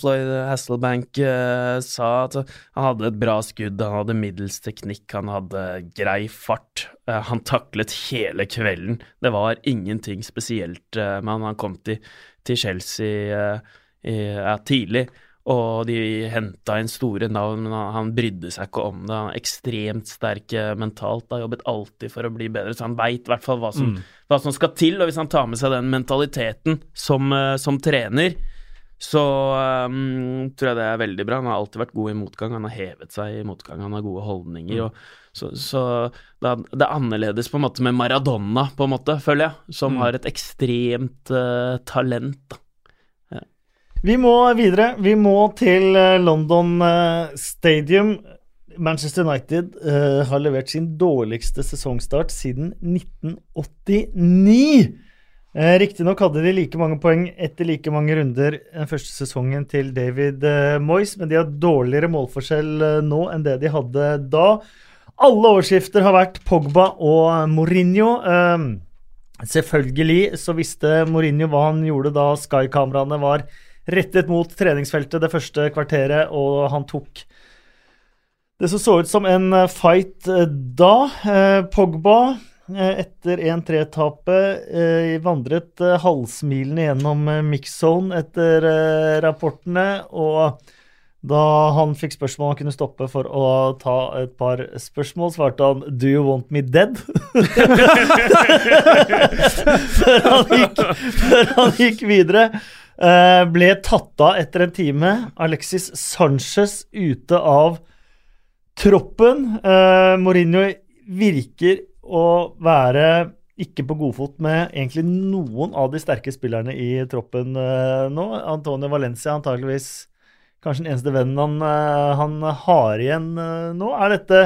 Floyd Hasselbank eh, sa? At han hadde et bra skudd, han hadde middels teknikk, han hadde grei fart. Eh, han taklet hele kvelden. Det var ingenting spesielt eh, med han. Han kom til, til Chelsea eh, i, tidlig. Og de henta inn store navn, men han, han brydde seg ikke om det. Han er ekstremt sterk eh, mentalt, har jobbet alltid for å bli bedre, så han veit i hvert fall hva som, Mm. hva som skal til. Og hvis han tar med seg den mentaliteten som, eh, som trener, så um, tror jeg det er veldig bra. Han har alltid vært god i motgang, han har hevet seg i motgang, han har gode holdninger. Mm. Og så, så det, er, det er annerledes på en måte med Maradona, på en måte, føler jeg, som Mm. har et ekstremt uh, talent. da. Vi må videre. Vi må til eh, London eh, Stadium. Manchester United uh, har levert sin dårligste sesongstart siden 1989. Eh, Riktignok hadde de like mange poeng etter like mange runder den første sesongen til David eh, Moyes, men de har dårligere målforskjell eh, nå enn det de hadde da. Alle overskrifter har vært Pogba og Mourinho. Eh, selvfølgelig så visste Mourinho hva han gjorde da Sky-kameraene var rettet mot treningsfeltet det første kvarteret, og han tok det som så ut som en eh, fight eh, da. Eh, Pogba, eh, etter 1-3-tapet, eh, vandret eh, halvsmilende gjennom eh, mix-zone etter eh, rapportene, og da han fikk spørsmål han kunne stoppe for å ta et par spørsmål, svarte han 'Do you want me dead?' *laughs* før, han gikk, før han gikk videre. Eh, ble tatt av etter en time. Alexis Sanchez ute av troppen. Eh, Mourinho virker å være ikke på godfot med egentlig noen av de sterke spillerne i troppen eh, nå. Antonio Valencia antageligvis kanskje den eneste vennen han, eh, han har igjen eh, nå. Er dette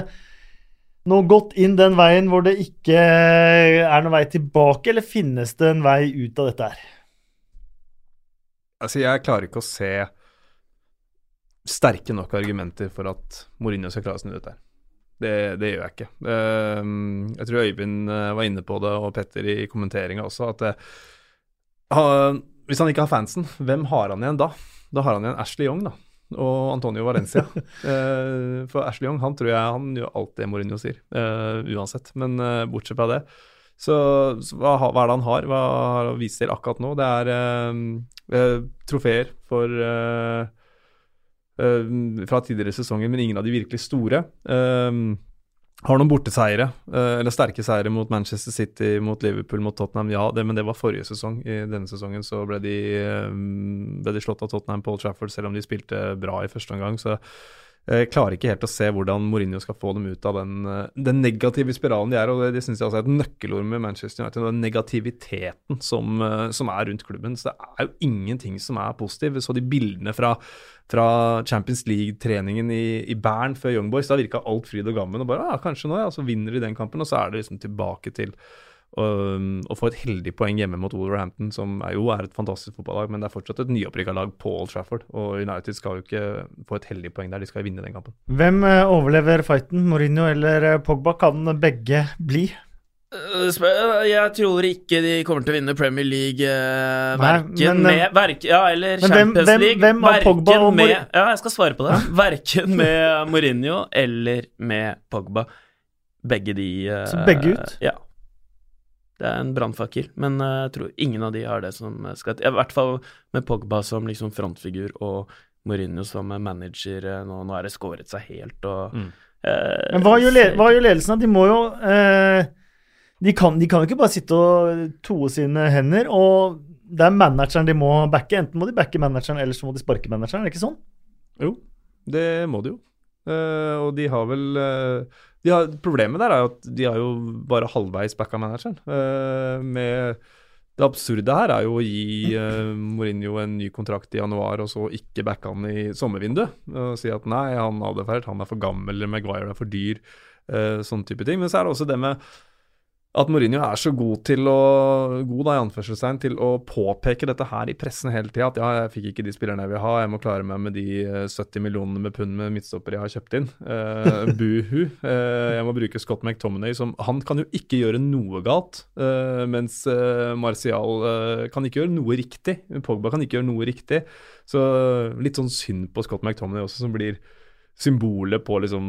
nå gått inn den veien hvor det ikke er noen vei tilbake, eller finnes det en vei ut av dette her? Altså, jeg klarer ikke å se sterke nok argumenter for at Mourinho skal klare seg snu dette. Det, det gjør jeg ikke. Ehm, jeg tror Øyvind eh, var inne på det, og Petter i kommenteringa også, at det, hvis han ikke har fansen, hvem har han igjen da? Da har han igjen Ashley Young, da. Og Antonio Valencia. *laughs* Eh, for Ashley Young han tror jeg han gjør alt det Mourinho sier, eh, uansett. Men eh, bortsett fra det, så, så hva, hva er det han har? Hva har han vist til akkurat nå? Det er eh, eh, trofeer for eh, eh, fra tidligere sesonger, men ingen av de virkelig store. Eh, har noen borteseiere, eh, eller sterke seire mot Manchester City, mot Liverpool, mot Tottenham. Ja, det, men det var forrige sesong. I denne sesongen så ble de, eh, ble de slått av Tottenham på Old Trafford, selv om de spilte bra i første omgang. Så jeg klarer ikke helt å se hvordan Mourinho skal få dem ut av den, eh, den negative spiralen de er. og Det, det syns jeg er et nøkkelord med Manchester United. Den negativiteten som, eh, som er rundt klubben. Så det er jo ingenting som er positiv. Vi så de bildene fra, fra Champions League-treningen i, i Bern før Young Boys. Da virka alt fryd og gammen. og bare, ja, Kanskje nå, ja, så vinner de den kampen, og så er det liksom tilbake til å, å få et heldig poeng hjemme mot Wolverhampton, som er jo er et fantastisk fotballag, men det er fortsatt et nyopprykka lag på Old Trafford. Og United skal jo ikke få et heldig poeng der, de skal vinne den kampen. Hvem eh, overlever fighten? Mourinho eller eh, Pogba? Kan begge bli? Eh, Jeg tror ikke de kommer til å vinne Premier League eh, Nei, men, eh, med verk, Ja, eller Champions hvem- League. hvem hvem verken Pogba og med, Ja, jeg skal svare på det. *laughs* Verken med Mourinho eller med Pogba. Begge de eh, Så begge ut? Ja. Det er en brannfakkel, men eh, jeg tror ingen av de har det som skal til. I hvert fall med Pogba som liksom frontfigur og Mourinho som manager. eh, Nå, nå er det skåret seg helt og Mm. eh, Men hva gjør, hva gjør ledelsen? De må jo eh, de, kan, de kan jo ikke bare sitte og toe sine hender. Og det er manageren de må backe. Enten må de backe manageren, eller så må de sparke manageren. Er det ikke sånn? Jo, det må de jo. Eh, og de har vel uh, de har, Problemet der er jo at de har jo bare halvveis backa manageren. Uh, med det absurde her er jo å gi Mourinho en ny kontrakt i januar, og så ikke backe han i sommervinduet. Og si at nei, han feil, han er for gammel, eller Maguire er for dyr. Uh, sånn type ting. Men så er det også det med at Mourinho er så god til å god da i anførselstegn til å påpeke dette her i pressen hele tida. At ja, jeg fikk ikke de spillerne jeg vil ha, jeg må klare meg med de eh, 70 millionene med pund med midtstopper jeg har kjøpt inn. Uh, *laughs* buhu. Uh, jeg må bruke Scott McTominay som Han kan jo ikke gjøre noe galt, uh, mens eh, Martial eh, kan ikke gjøre noe riktig. Pogba kan ikke gjøre noe riktig. Så litt sånn synd på Scott McTominay også, som blir symbolet på liksom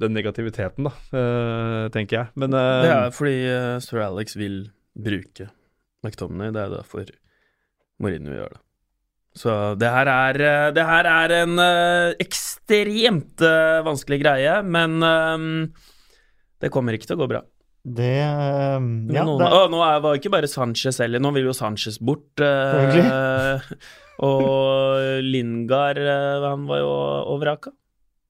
den negativiteten, da, uh, tenker jeg. Men uh, Det er fordi uh, sir Alex vil bruke McTominay. Det er derfor Mourinho gjør det. Så det her er, det her er en ekstremt vanskelig greie, men det kommer ikke til å gå bra. Det Ja, noen, det, å, nå er, var ikke bare Sanchez heller, nå vil jo Sanchez bort. Uh, *laughs* og Lingard, han var jo overraka.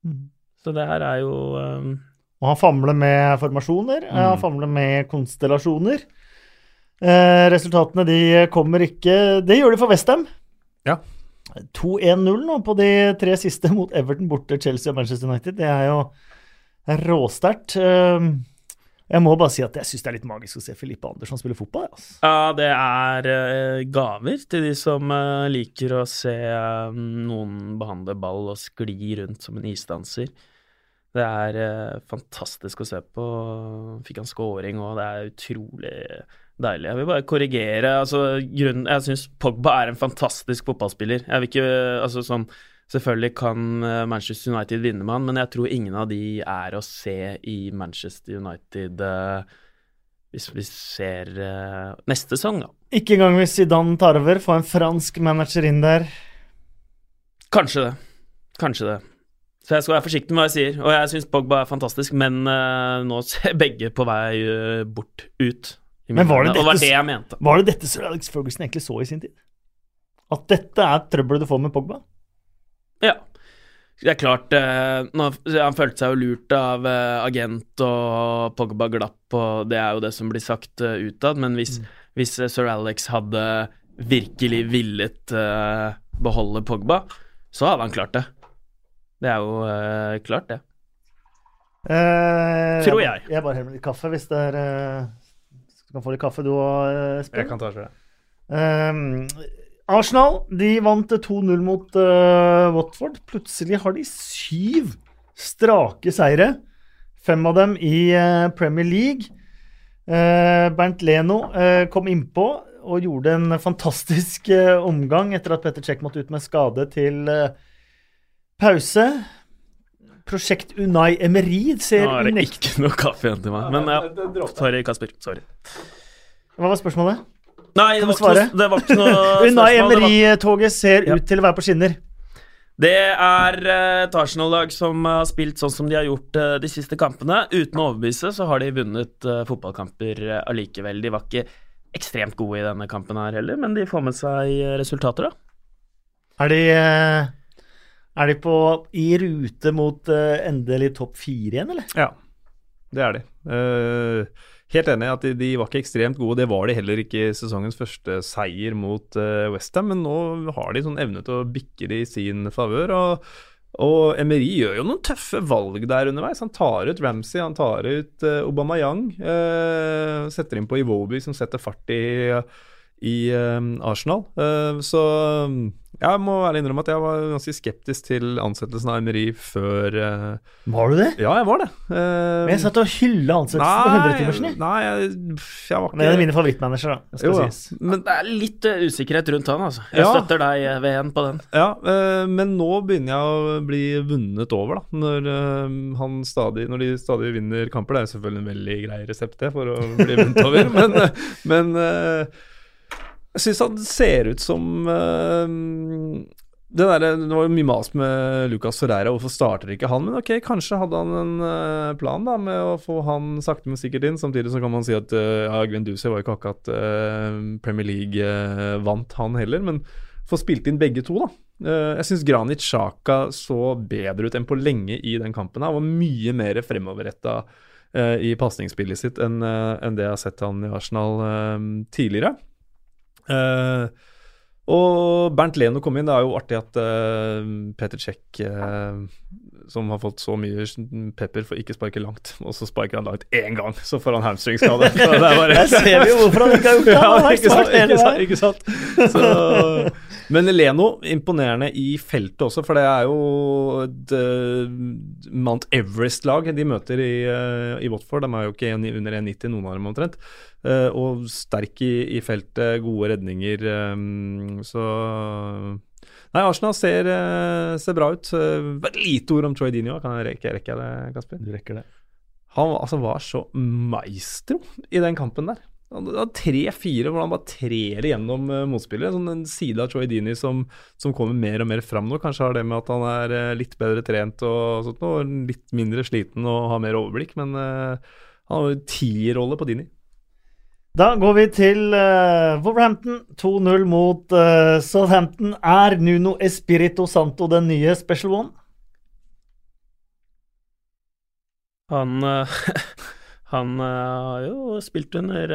Mm. Så det her er jo um... Og han famler med formasjoner, Mm. han famler med konstellasjoner. Eh, resultatene de kommer ikke Det gjør de for Westham. Ja. 2-1-0 nå på de tre siste mot Everton, borte Chelsea og Manchester United. Det er jo råsterkt. Eh, jeg må bare si at jeg syns det er litt magisk å se Filippe Andersson spille fotball. Altså. Ja, det er eh, gaver til de som eh, liker å se eh, noen behandle ball og skli rundt som en isdanser. Det er fantastisk å se på. Fikk han scoring, òg, det er utrolig deilig. Jeg vil bare korrigere. altså grunnen, Jeg syns Pogba er en fantastisk fotballspiller. Jeg vil ikke, altså sånn Selvfølgelig kan eh, Manchester United vinne med han, men jeg tror ingen av de er å se i Manchester United eh, hvis vi ser eh, neste sesong, da. Ikke engang hvis Zidane tar over, få en fransk manager inn der. Kanskje det. Kanskje det. Så jeg skal være forsiktig med hva jeg sier. Og jeg syns Pogba er fantastisk, men nå ser *laughs* begge på vei bort ut. Men var det dette, det var det jeg mente. Var det dette Sir Alex Ferguson egentlig så i sin tid? At dette er trøbbelet du får med Pogba? Ja. Det er klart eh, nå, Han følte seg jo lurt av eh, agent og Pogba glapp, og det er jo det som blir sagt uh, utad, men hvis, hvis eh, sir Alex hadde virkelig villet uh, beholde Pogba, så hadde han klart det. Det er jo uh, klart, det. Eh, Tror jeg. Jeg bare heller litt kaffe hvis det er Du kan få litt kaffe, du òg, Espen. Jeg kan ta for det. Ehm, Arsenal de vant 2-0 mot uh, Watford. Plutselig har de syv strake seire. Fem av dem i uh, Premier League. Uh, Bernt Leno uh, kom innpå og gjorde en fantastisk eh, omgang etter at Petter Czech måtte ut med skade til eh, pause. Prosjekt Unai Emery ser Nå er det ikke noe kaffe igjen til meg. Men ja, sorry, Kasper. Sorry. Hva var spørsmålet? Nei, det var, noe, det var ikke noe *laughs* Unai spørsmål. Var- Emery-toget ser Ja. ut til å være på skinner. Det er eh, et Arsenal-lag som har spilt sånn som de har gjort eh, de siste kampene. Uten å overbevise så har de vunnet eh, fotballkamper allikevel. De var ikke ekstremt gode i denne kampen her heller, men de får med seg resultater, da. Er de, er de på, i rute mot endelig topp fire igjen, eller? Ja, det er de. Eh, helt enig at de, de var ikke ekstremt gode. Det var de heller ikke i sesongens første seier mot uh, Westham, men nå har de sånn evne til å bikke det i sin favør. Og, og Emery gjør jo noen tøffe valg der underveis. Han tar ut Ramsey, han tar ut uh, Aubameyang. Uh, setter inn på Iwobi, som setter fart i, i eh, Arsenal. Eh, så jeg må ærlig innrømme at jeg var ganske skeptisk til ansettelsen av Emery før eh, Var du det? ja, jeg var det. Eh, Men jeg satt og hylla ansettelsen på 100-timersen. jeg. Nei, jeg, jeg var Det er en av mine favorittmanager, da. Skal Jo sies. Men, Det er litt eh, usikkerhet rundt han, altså. Jeg Ja. støtter deg, ved VN, på den. ja, eh, men nå begynner jeg å bli vunnet over, da. Når, eh, han stadig, når de stadig vinner kamper. Det er selvfølgelig en veldig grei resept, det, for å bli vunnet over. *laughs* men eh, men eh, jeg syns han ser ut som uh, der, det var jo mye mas med Lucas Ferreira, hvorfor starter ikke han? Men ok, kanskje hadde han en uh, plan da med å få han sakte, men sikkert inn. Samtidig så kan man si at uh, ja, Gwen Dusey var jo ikke akkurat uh, Premier League vant, han heller. Men få spilt inn begge to, da. Jeg syns Granit Xhaka så bedre ut enn på lenge i den kampen. Han var mye mer fremoverretta i pasningsspillet sitt enn enn det jeg har sett han i Arsenal tidligere. Eh, og Bernt Leno kom inn. Det er jo artig at uh, Peter Czech, uh, som har fått så mye pepper for ikke sparke langt, *laughs* og så sparker han langt én gang, så får han hamstringskade. *laughs* Det er Der ser vi jo hvorfor han ikke har gjort det. *laughs* Han har ikke sant, ikke sant, ikke sant. Så, men Leno, imponerende i feltet også, for det er jo et eh, Mount Everest-lag de møter i, uh, i Watford. De er jo ikke under 1,90, noen av dem omtrent. Eh, og sterk i, i feltet, gode redninger. eh, så Nei, Arsenal ser, eh, ser bra ut. Uh, lite ord om Troy Dinio. Kan jeg rekke, rekke det, Kasper? Du rekker det. Han altså, var så maestro i den kampen der. Det var tre-fire hvor han bare trer igjennom uh, motspillere. Sånn en side av Troy Dini som, som, kommer mer og mer fram nå. Kanskje har det med at han er uh, litt bedre trent og sånt og litt mindre sliten og har mer overblikk. Men uh, han har jo tierrolle på Dini. Da går vi til uh, Wolverhampton. 2-0 mot uh, Southampton. Er Nuno Espirito Santo den nye special one? Han uh, *laughs* Han har jo spilt under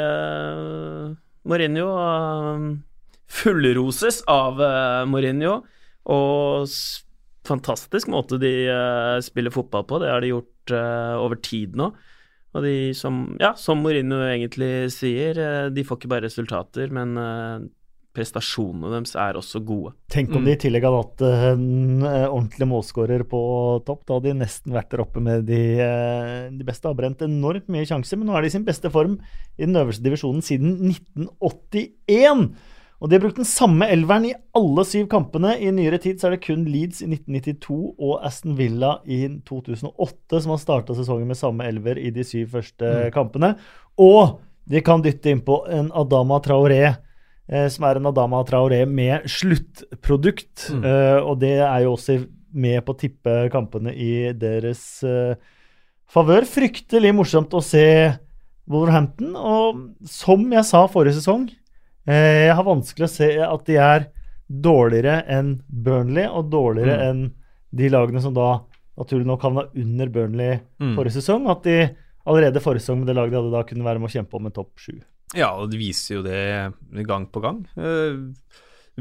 Mourinho fullroses av Mourinho. Og fantastisk måte de spiller fotball på. Det har de gjort over tid nå. Og de som, ja, som Mourinho egentlig sier, de får ikke bare resultater, men prestasjonene deres er også gode. Tenk om de i mm. tillegg hadde hatt en eh, ordentlig målskårer på topp. Da hadde de nesten vært der oppe med de, eh, de beste. Har brent enormt mye sjanser, men nå er de i sin beste form i den øverste divisjonen siden 1981. Og de har brukt den samme elveren i alle syv kampene. I nyere tid så er det kun Leeds i 1992 og Aston Villa i 2008 som har starta sesongen med samme elver i de syv første mm. kampene. Og de kan dytte innpå en Adama Traoré Eh, som er en Adama Traoré med sluttprodukt. Mm. Uh, og det er jo også med på å tippe kampene i deres uh, favør. Fryktelig morsomt å se Wolverhampton. Og som jeg sa forrige sesong, jeg har vanskelig å se at de er dårligere enn Burnley, og dårligere mm. enn de lagene som da naturlig nok havna under Burnley mm. forrige sesong. At de allerede forrige sesong med det laget de hadde da, kunne være med å kjempe om en topp sju. Ja, og det viser jo det gang på gang. Uh,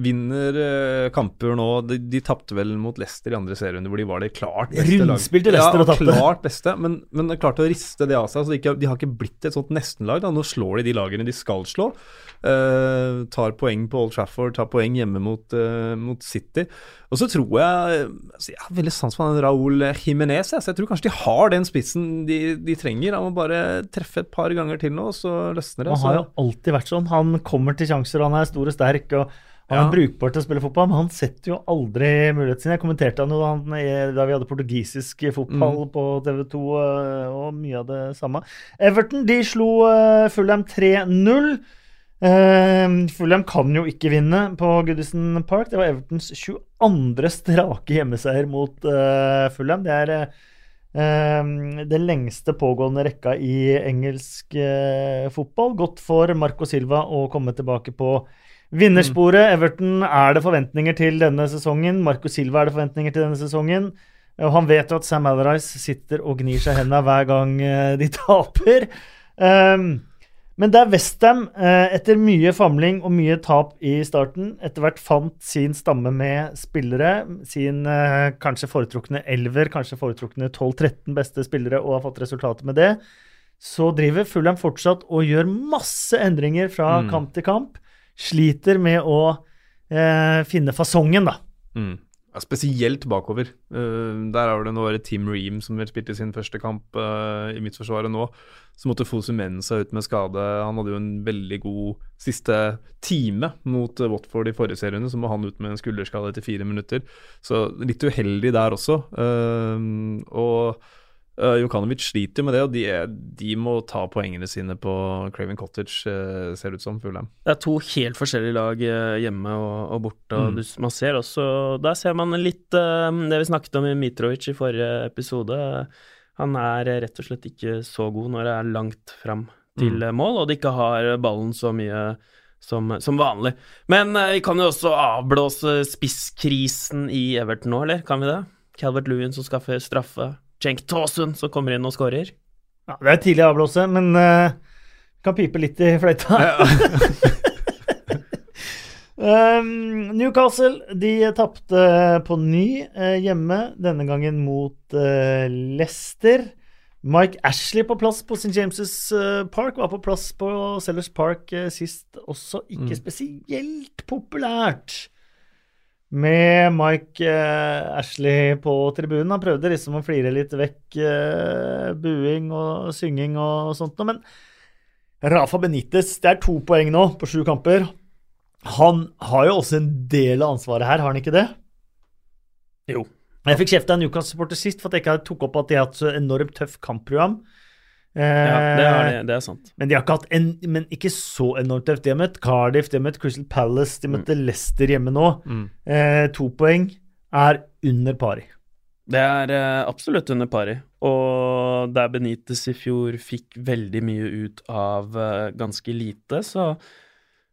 vinner uh, kamper nå De, de tapte vel mot Leicester i andre serierunde, hvor de var det klart beste Rundspilte Leicester ja, og tapte. Klart beste, men, men klarte å riste det av seg. altså de, ikke, de har ikke blitt et sånt nestenlag. Da. Nå slår de de lagene de skal slå. Uh, tar poeng på Old Trafford, tar poeng hjemme mot, uh, mot City. Og så tror jeg altså Jeg har veldig sans for han Raúl Jiménez. Så jeg tror kanskje de har den spissen de, de trenger. Han må bare treffe et par ganger til nå, så løsner det. Han har jo alltid vært sånn. Han kommer til sjanser, han er stor og sterk. og han er brukbar til å spille fotball, men han setter jo aldri muligheten sin. Jeg kommenterte han jo da vi hadde portugisisk fotball mm. på TV 2, eh, og mye av det samme. Everton de slo Fulham 3-0. Uh, Fulham kan jo ikke vinne på Goodison Park. Det var Evertons 22. strake hjemmeseier mot uh, Fulham. Det er uh, det lengste pågående rekka i engelsk fotball. Godt for Marco Silva å komme tilbake på vinnersporet. Everton er det forventninger til denne sesongen. Marco Silva er det forventninger til denne sesongen. Og han vet jo at Sam Allardyce sitter og gnir seg i hendene hver gang de *laughs* taper. Um, men der Westham, eh, etter mye famling og mye tap i starten, etter hvert fant sin stamme med spillere, sin eh, kanskje foretrukne elver, kanskje foretrukne 12-13 beste spillere, og har fått resultater med det, så driver Fulham fortsatt og gjør masse endringer fra mm. kamp til kamp. Sliter med å eh, finne fasongen, da. Mm. Ja, spesielt bakover. Uh, der er det nå Tim Ream som vel spilte sin første kamp uh, i midtforsvaret nå. Så måtte Fosu Mensa ut med skade. Han hadde jo en veldig god siste time mot Watford i forrige seriene. Så må han ut med en skulderskade etter fire minutter. Så litt uheldig der også. Uh, og Uh, Jokanovic sliter med det, og de, de, må ta poengene sine på Craven Cottage, uh, ser det ut som. Fulham. Det er to helt forskjellige lag uh, hjemme og, og borte. Mm. du, man ser også Der ser man litt det vi snakket om i Mitrovic i forrige episode. Han er rett og slett ikke så god når det er langt fram til mm. mål, og de ikke har ballen så mye som, som vanlig. Men vi kan jo også avblåse spisskrisen i Everton nå, eller? Kan vi det? Calvert Lewin som skaffer straffe. Cenk Tosun som kommer inn og skårer. Ja, det er tidlig å avblåse, men uh, kan pipe litt i fløyta. *laughs* um, Newcastle de tapte på ny uh, hjemme, denne gangen mot uh, Leicester. Mike Ashley på plass på St. James' Park var på plass på Sellers Park sist også. Ikke mm. spesielt populært med Mike eh, Ashley på tribunen. Han prøvde liksom å flire litt vekk eh, buing og synging og sånt men Rafa Benitez, det er to poeng nå på sju kamper. Han har jo også en del av ansvaret her, har han ikke det? Jo. Jeg fikk kjeft av en Newcastle-supporter sist for at jeg ikke tok opp at de har hatt så enormt tøft kampprogram. Eh, Ja, det er, det, det er sant. Men de har ikke hatt en, men ikke så enormt tøft. De har møtt Cardiff, de har møtt Crystal Palace, de møtte Leicester hjemme nå. Mm. Eh, to poeng er under pari. Det er eh, absolutt under pari. Og der Benitez i fjor fikk veldig mye ut av eh, ganske lite, så,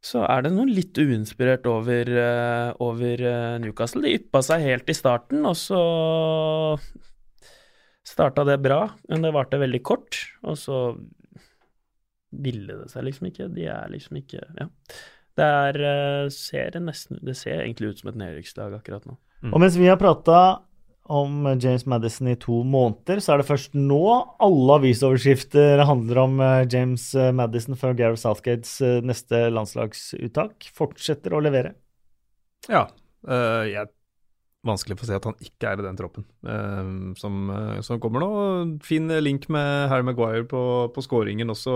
så er det noe litt uinspirert over, eh, over eh, Newcastle. De yppa seg helt i starten, og så starta det bra, men det varte veldig kort. Og så ville det seg liksom ikke. De er liksom ikke Ja. Det er, eh, ser nesten Det ser egentlig ut som et nedrykkslag akkurat nå. Og mens vi har prata om James Madison i to måneder, så er det først nå alle avisoverskrifter handler om eh, James Madison før Gareth Southgates eh, neste landslagsuttak. Fortsetter å levere. Ja. eh, jeg Vanskelig for å se at han ikke er i den troppen eh, som, eh, som kommer nå. Fin link med Harry Maguire på, på scoringen også.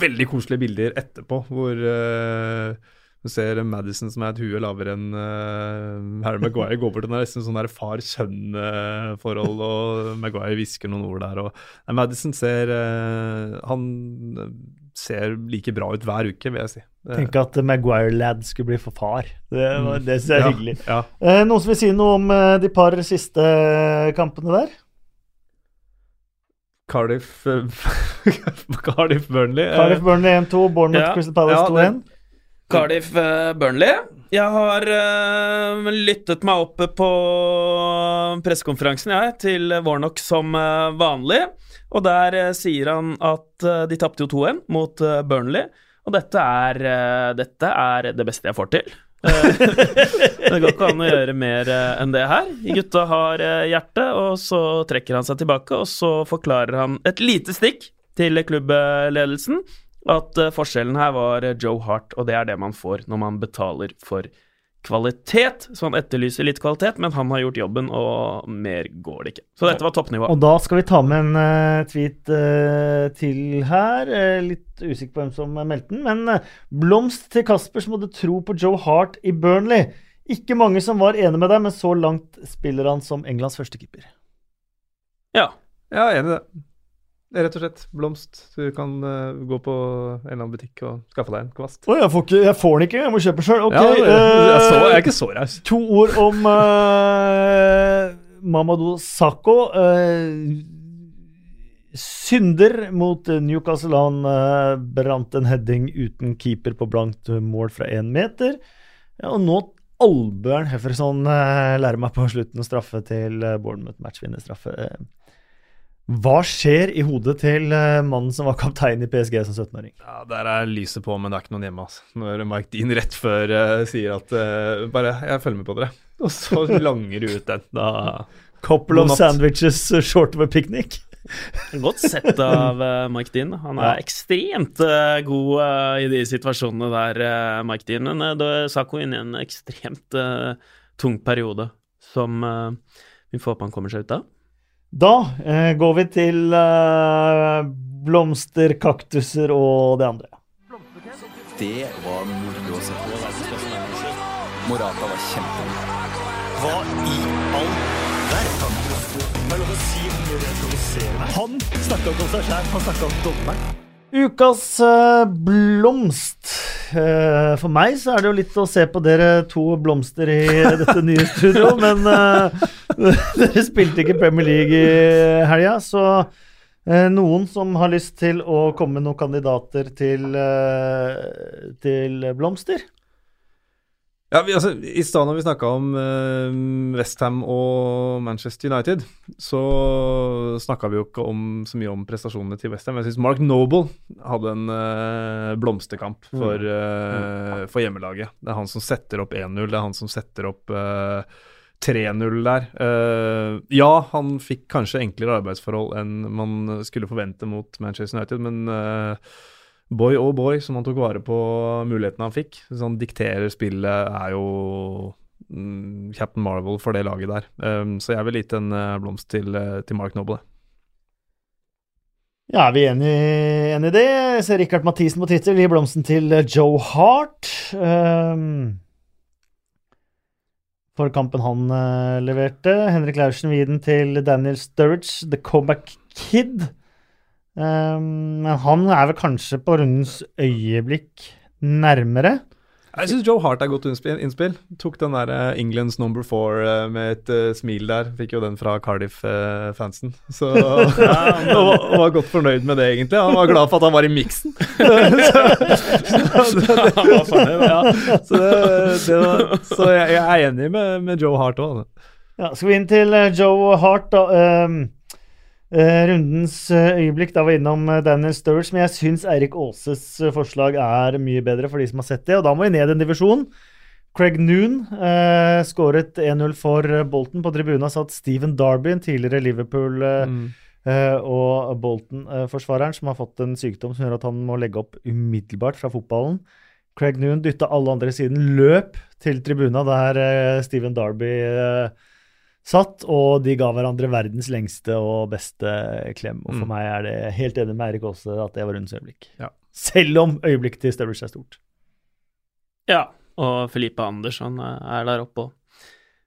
Veldig koselige bilder etterpå, hvor eh, du ser Madison som er et hue lavere enn eh, Harry Maguire går bort. Det nesten sånn far-sønn-forhold, og Maguire hvisker noen ord der. Og, nei, Madison ser eh, Han ser like bra ut hver uke, vil jeg si. Tenk at Maguire-lad skulle bli for far. Det, var, Mm. det synes jeg er Ja, hyggelig. Ja. Eh, noen som vil si noe om eh, de par siste kampene der? Cardiff *laughs* Cardiff Burnley. eh, Cardiff Burnley 1-2, Bournemouth Ja. Crystal Palace Ja, det- 2-1. Cardiff eh, Burnley. Jeg har uh, lyttet meg opp på pressekonferansen jeg, til Warnock som uh, vanlig. Og der uh, sier han at de tapte jo 2-1 mot Burnley. Og dette er, dette er det beste jeg får til. *laughs* Det går ikke an å gjøre mer enn det her. Gutta har hjerte, og så trekker han seg tilbake, og så forklarer han et lite stikk til klubbledelsen at eh, forskjellen her var eh, Joe Hart, og det er det man får når man betaler for kvalitet. Så han etterlyser litt kvalitet, men han har gjort jobben, og mer går det ikke. Så dette var toppnivå. Og da skal vi ta med en uh, tweet uh, til her. Uh, litt usikker på hvem som meldte den, men blomst til Kasper som hadde tro på Joe Hart i Burnley. Ikke mange som var enig med deg, men så langt spiller han som Englands første keeper. Ja. Ja, enig i det. Rett og slett. Blomst. Du kan uh, gå på en eller annen butikk og skaffe deg en kvast. Å, jeg, får ikke, jeg får den ikke, jeg må kjøpe sjøl. Ok. ja, jeg, jeg, så, jeg er eh, ikke så raus. To ord om uh, Mamadou Sakho. Uh, synder mot Newcastle. Han uh, brant en heading uten keeper på blankt mål fra én meter. Ja, og nå Albjørn Hefferson lærer meg på slutten å straffe til Bournemouth matchvinnerstraffe. Uh, hva skjer i hodet til uh, mannen som var kaptein i PSG som 17-åring? Ja, Der er lyset på, men det er ikke noen hjemme. Altså. Når Mike Dean rett før uh, sier at uh, bare 'jeg følger med på dere', og så *laughs* langer du ut den. Da Couple of sandwiches short of a picnic. *laughs* Godt sett av uh, Mike Dean. Han er Ja. ekstremt eh, god eh, i de situasjonene der, eh, Mike Dean. Men uh, da Sako inn i en ekstremt eh, tung periode som eh, vi får håpe han kommer seg ut av. Da eh, går vi til eh, blomster, kaktuser og det andre. Det var moro å se på. Morata var kjempegod. Hva i all verden? Er. Han snakka ikke om seg sjæl, han snakka om dommeren. Ukas eh, blomst. Eh, for meg så er det jo litt å se på dere to blomster i *laughs* dette nye studio, men eh, *laughs* dere spilte ikke Premier League i helga, så noen som har lyst til å komme med noen kandidater til, til blomster? Ja, vi, altså, I stad når vi snakka om uh, Westham og Manchester United, så snakka vi jo ikke om, så mye om prestasjonene til Westham. Jeg syns Mark Noble hadde en uh, blomsterkamp for, eh, for hjemmelaget. Det er han som setter opp 1-0, det er han som setter opp eh, 3-0 der. Eh, ja, han fikk kanskje enklere arbeidsforhold enn man skulle forvente mot Manchester United, men eh, Boy oh boy, som han tok vare på mulighetene han fikk. Så han dikterer spillet, er jo mm, Captain Marvel for det laget der. Um, så jeg vil gitt en eh, blomst til, eh, til Mark Noble. Ja, er vi enige enig i det? Jeg ser Rikard Mathisen på Twitter gir blomsten til eh, Joe Hart. Um, for kampen han uh, leverte. Henrik Laursen vil gi den til Daniel Sturridge, the comeback kid. Um, men han er vel kanskje på rundens øyeblikk nærmere. Jeg syns Joe Hart er godt innspill. Tok den der eh, Englands number four eh, med et eh, smil der. Fikk jo den fra Cardiff-fansen. Så *laughs* *laughs* han var- var godt fornøyd med det, egentlig. Han var glad for at han var i miksen. *laughs* Ja. Så, det, det så jeg, jeg er enig med, med Joe Hart òg. Ja, skal vi inn til Joe Hart, da. Um, rundens eh, øyeblikk. Da var vi innom eh, Daniel Sturridge, men jeg syns Eirik Aases eh, forslag er mye bedre for de som har sett det. Og da må vi ned en divisjon. Craig Noon eh, skåret 1-0 for eh, Bolton. På tribunen satt Stephen Darby, en tidligere Liverpool eh, eh, og Bolton-forsvareren, som har fått en sykdom som gjør at han må legge opp umiddelbart fra fotballen. Craig Noon dytta alle andre siden, løp til tribuna der eh, Stephen Darby eh, satt, og de ga hverandre verdens lengste og beste klem. Og for Mm. meg er det helt enig med Eirik Aase at det var rundens øyeblikk. Ja. Selv om øyeblikket til Sturridge er stort. Ja, og Felipe Andersson eh, er der oppe òg.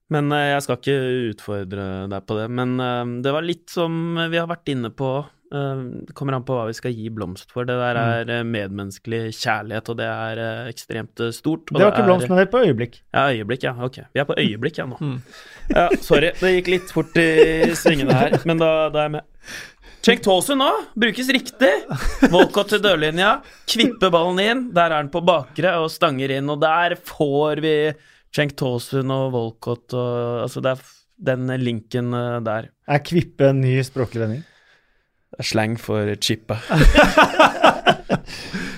Men eh, jeg skal ikke utfordre deg på det. Men eh, det var litt som vi har vært inne på. Eh, Det kommer an på hva vi skal gi blomst for. Det der er eh, medmenneskelig kjærlighet, og det er eh, ekstremt stort. Det var ikke blomst, men det er på øyeblikk. Ja, øyeblikk, ja. Ok. Vi er på øyeblikk, ja, nå. Mm. *laughs* Ja, sorry, det gikk litt fort i svingene her, men da, da er jeg med. Check Tosun nå, brukes riktig. Walcott til dørlinja, kvipper ballen inn. Der er han på bakre og stanger inn, og der får vi Cenk Tosun og Walcott og Altså, det er den linken der. Er Kvippe en ny språklig vending? Det er Slang for chippa. Jeg,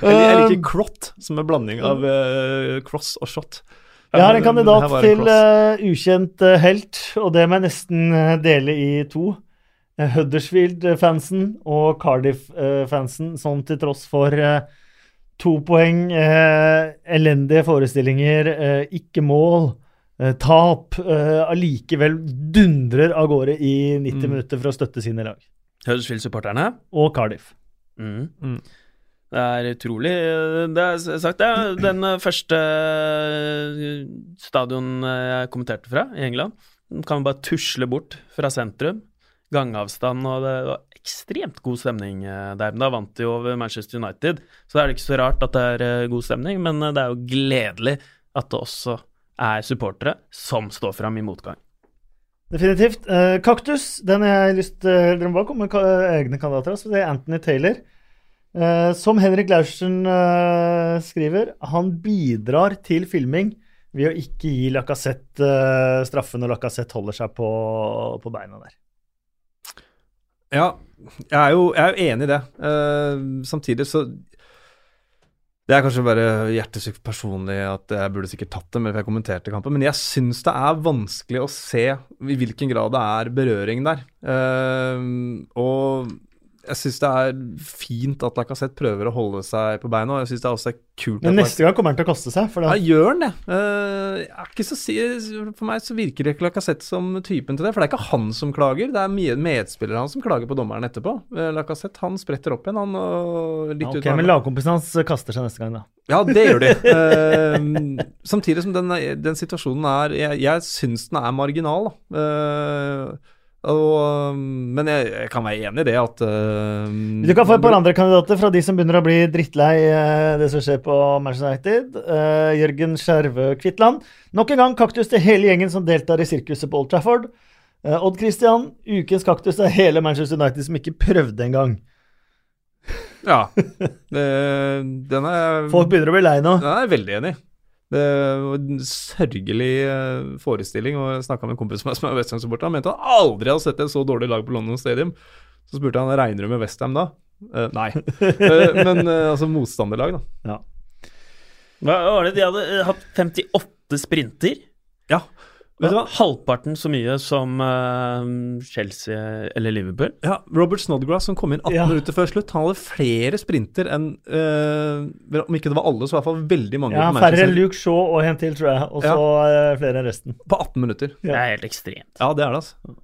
*laughs* jeg liker crot, som er blanding av uh, cross og shot. Jeg har en kandidat til eh, ukjent uh, helt, og det må jeg nesten dele i to. Huddersfield-fansen og Cardiff-fansen, som til tross for to poeng, elendige forestillinger, ikke mål, tap, allikevel dundrer av gårde i 90 Mm. minutter for å støtte sine lag. Huddersfield-supporterne. Og Cardiff. Mm. Mm. Det er utrolig Det er sagt, det er *clears throat* den eh, første eh, stadion eh, jeg kommenterte fra i England. Kan bare tusle bort fra sentrum. Gangavstand, og det var ekstremt god stemning eh, der. Men da vant de jo over Manchester United, så da er det ikke så rart at det er eh, god stemning. Men eh, det er jo gledelig at det også er supportere som står fram i motgang. Definitivt. Uh, kaktus, den har jeg lyst til Dere må bare komme med egne kandidater. Altså. Det er Anthony Taylor. Uh, som Henrik Laursen uh, skriver, han bidrar til filming ved å ikke gi Lacassette straffen når Lacassette holder seg på, på beina der. Ja, jeg er jo, jeg er jo enig i det. Samtidig så Det er kanskje bare hjertesykt personlig at jeg burde sikkert tatt det, for jeg kommenterte kampen, men jeg syns det er vanskelig å se i hvilken grad det er berøring der. Uh, og jeg syns det er fint at Lacassette prøver å holde seg på beina, jeg synes det er også kult Men neste gang kommer han til å koste seg. For ja, gjør han det? Uh, er ikke så for meg så virker ikke Lacassette som typen til det. For det er ikke han som klager, det er medspillerne hans han som klager på dommeren etterpå. Uh, Lacassette han spretter opp igjen, han. Og litt ja, okay, ok, men det. lagkompisen hans kaster seg neste gang, da. Ja, det gjør de. Uh, *laughs* samtidig som den, den situasjonen er Jeg, jeg syns den er marginal, da. Eh, og, men jeg, jeg kan være enig i det at uh, Du kan få et par andre kandidater fra de som begynner å bli drittlei uh, det som skjer på Manchester United. Uh, Jørgen Skjervø Kvitland. Nok en gang kaktus til hele gjengen som deltar i sirkuset på Old Trafford. Eh, Odd Christian, ukens kaktus er hele Manchester United som ikke prøvde engang. Ja. *laughs* Det, den er Folk begynner å bli lei nå. Den er jeg veldig enig i. Det var en sørgelig eh, forestilling. og Jeg snakka med en kompis som er- er Westham-supporter. Han mente han aldri hadde sett et så dårlig lag på London Stadium. Så spurte han regner du med Westham da. Uh, nei. *laughs* Eh, men uh, altså motstanderlag, da. Ja. Hva var det? De hadde hatt 58 sprinter. Ja. Vet du hva? Halvparten så mye som uh, Chelsea eller Liverpool. Ja, Robert Snodgrass som kom inn 18 Ja. minutter før slutt, han hadde flere sprinter enn uh, Om ikke det var alle, så i hvert fall veldig mange. Ja, Færre enn Luke Shaw og en til, tror jeg. Og så eh, flere enn resten. På 18 minutter. Det er helt ekstremt. Ja, det er det, altså.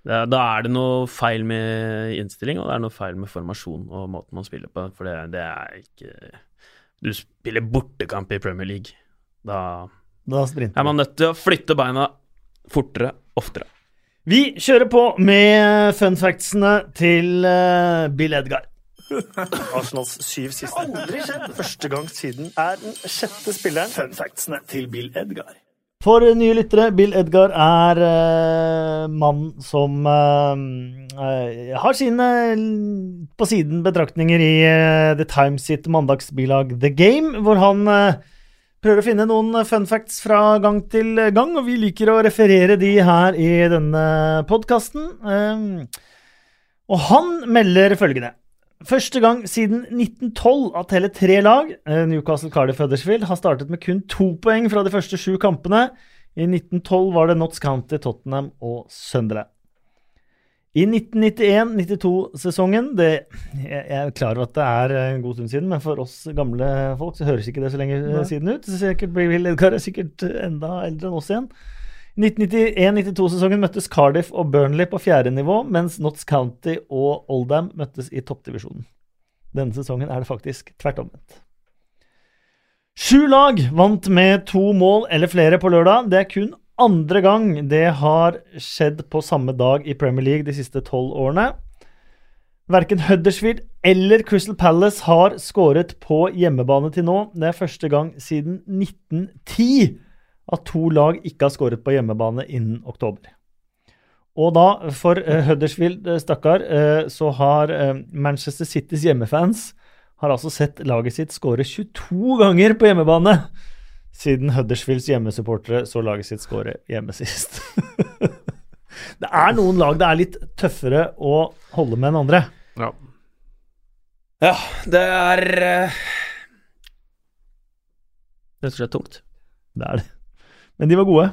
Det er, da er det noe feil med innstilling, og det er noe feil med formasjon og måten man spiller på. For det, det er ikke Du spiller bortekamp i Premier League. Da Da sprinter er man nødt til å flytte beina fortere, oftere. Vi kjører på med fun factsene til eh, Bill Edgar. *laughs* Arsenals syv siste. Aldri skjedd! Første gang siden er den sjette spilleren. Fun factsene til Bill Edgar. For nye lyttere, Bill Edgar er uh, mann som uh, uh, har sine på siden betraktninger i eh, The Times sitt mandagsbilag The Game, hvor han eh, prøver å finne noen fun facts fra gang til gang, og vi liker å referere de her i denne podkasten. og han melder følgende. Første gang siden 1912 at hele tre lag, eh, Newcastle, Cardiff Huddersfield, har startet med kun to poeng fra de første sju kampene. I 1912 var det Notts County, Tottenham og Sunderland. I 1991-92-sesongen Jeg er klar over at det er en god stund siden, men for oss gamle folk så høres ikke det så lenge Nei. siden ut. Sikkert blir Edgar er sikkert enda eldre enn oss igjen. I 1991-92-sesongen møttes Cardiff og Burnley på fjerde nivå, mens Notts County og Oldham møttes i toppdivisjonen. Denne sesongen er det faktisk tvert omvendt. Sju lag vant med to mål eller flere på lørdag. Det er kun andre gang det har skjedd på samme dag i Premier League de siste tolv årene. Verken Huddersfield eller Crystal Palace har skåret på hjemmebane til nå. Det er første gang siden 1910 at to lag ikke har skåret på hjemmebane innen oktober. Og da, for uh, Huddersfield, uh, stakkar, uh, så har Manchester Citys hjemmefans har altså sett laget sitt skåre 22 ganger på hjemmebane siden Huddersfields hjemmesupportere så laget sitt skåre hjemme sist. *laughs* det er noen lag det er litt tøffere å holde med enn andre. Ja. Ja, det er Rett og slett tungt. Det er det. Men de var gode.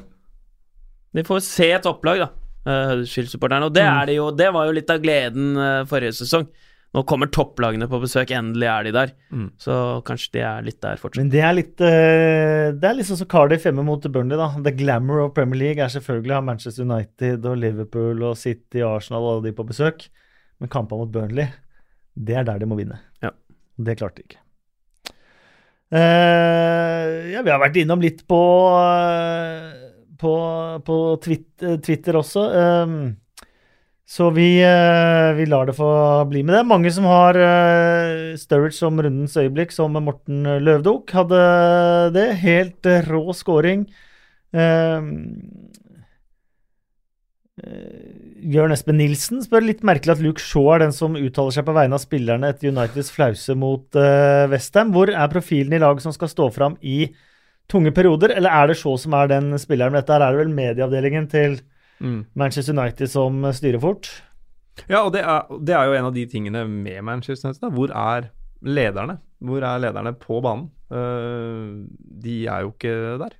Vi får se et opplag, da, eh, Huddersfield-supporterne. Og det, mm. det, jo, det var jo litt av gleden uh, forrige sesong. Nå kommer topplagene på besøk, endelig er de der. Mm. Så kanskje de er litt der fortsatt. Men det er litt uh, Det er litt sånn som Cardiff hjemme mot Burnley, da. The glamour of Premier League er selvfølgelig å ha Manchester United og Liverpool og City, og Arsenal og alle de på besøk. Men kampene mot Burnley, det er der de må vinne. Ja. Det klarte de ikke. Uh, ja, vi har vært innom litt på uh, på, på Twitter, Twitter, også. Um, så vi, uh, vi, lar det få bli med det. Mange som har Sturridge som rundens øyeblikk, som Morten Løvdok hadde det. Helt rå scoring. Um, Jørn Espen Nilsen spør litt merkelig at Luke Shaw er den som uttaler seg på vegne av spillerne etter Uniteds flause mot Westham. Hvor er profilen i laget som skal stå fram i tunge perioder, eller er det Shaw som er den spilleren? Dette er det vel medieavdelingen til mm. Manchester United som styrer fort? Ja, og det er, det er, jo en av de tingene med Manchester United. Da. Hvor er lederne? Hvor er lederne på banen? Uh, de er jo ikke der.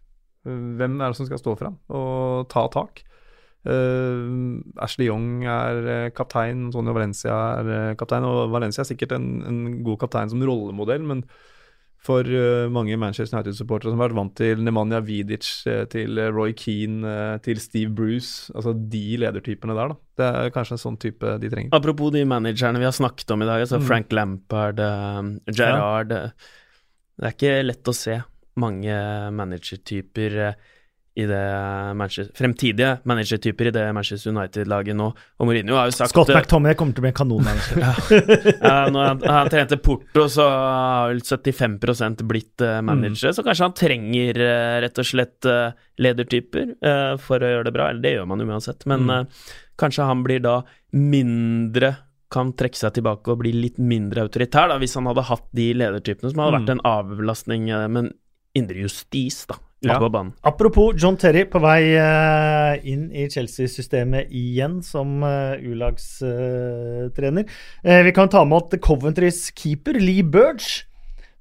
Hvem er det som skal stå fram og ta tak? Uh, Ashley Young er uh, kaptein, Sonja Valencia er kaptein. Og Valencia er sikkert en, en, god kaptein som rollemodell, men for mange Manchester United-supportere som har vært vant til Nemanja Vidic, til Roy Keane, til Steve Bruce, altså de ledertypene der, da. Det er kanskje en sånn type de trenger. Apropos de managerne vi har snakket om i dag, altså mm. Frank Lampard, Gerrard ja. Det er ikke lett å se mange managertyper i det Manchester, fremtidige managertyper i det Manchester United-laget nå. Og Mourinho har jo sagt Scott McTominay kommer til å bli en kanonmanager. *laughs* ja. når han, han trente Porto, så har vel 75 blitt uh, managere, mm. så kanskje han trenger uh, rett og slett uh, ledertyper for å gjøre det bra. Eller det gjør man uansett, men mm. kanskje han blir da mindre kan trekke seg tilbake og bli litt mindre autoritær, da, hvis han hadde hatt de ledertypene som hadde mm. vært en avlastning, men indre justis, da. Ja. Apropos John Terry på vei uh, inn i Chelsea-systemet igjen som uh, U-lagstrener. Uh, vi kan ta med at Coventrys keeper Lee Burge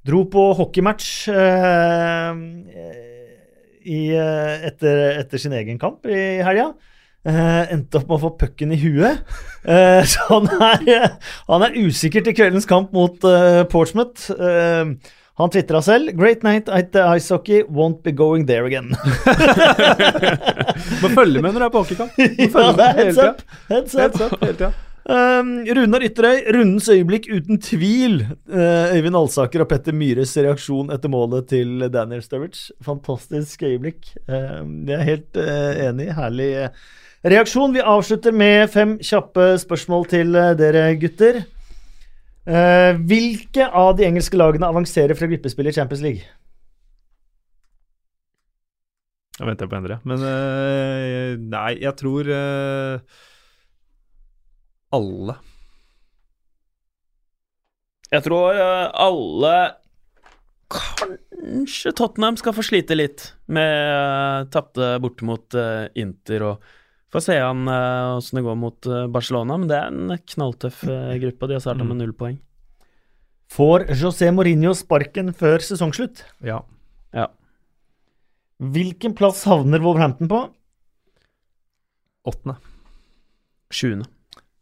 dro på hockeymatch i, etter, etter, sin egen kamp i helga. endte opp med å få pucken i huet. så han er, han er usikker til kveldens kamp mot Portsmouth. Han tvitra selv 'Great night at the ice hockey won't be going there again'. *laughs* Må følge med når du er på hockeykamp. *laughs* Ja, det er heads up. Heads up. Heads up hele tida. Um, Runar Ytterøy, rundens øyeblikk uten tvil. Uh, Øyvind Alsaker og Petter Myhres reaksjon etter målet til Daniel Sturridge. Fantastisk øyeblikk. Uh, jeg er helt uh, enig. Herlig reaksjon. Vi avslutter med fem kjappe spørsmål til uh, dere gutter. Eh, hvilke av de engelske lagene avanserer fra gruppespill i Champions League? Jeg venter på Endre. Men uh, nei, jeg tror uh, alle. Jeg tror alle Kanskje Tottenham skal få slite litt med uh, tapte borte mot eh, Inter og Får se an uh, åssen det går mot eh, Barcelona, men det er en knalltøff uh, gruppe, de har starta med null poeng. Får José Mourinho sparken før sesongslutt? Ja. Ja. Hvilken plass havner Wolverhampton på? Åttende. Sjuende.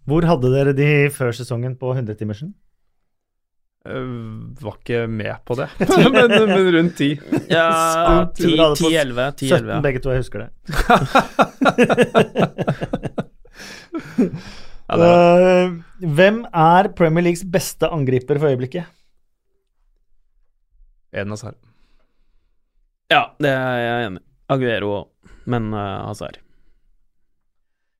Hvor hadde dere de før sesongen på 100-timersen? Eh, var ikke med på det, *laughs* *laughs* men, men rundt ti. Ja, Skutt, dere hadde fått 10-11. 17 begge to, jeg husker det. *laughs* Ja, det er. Uh, hvem er Premier Leagues beste angriper for øyeblikket? Eden Hazard. Ja, det er jeg enig i. Aguero òg, men uh, Hazard.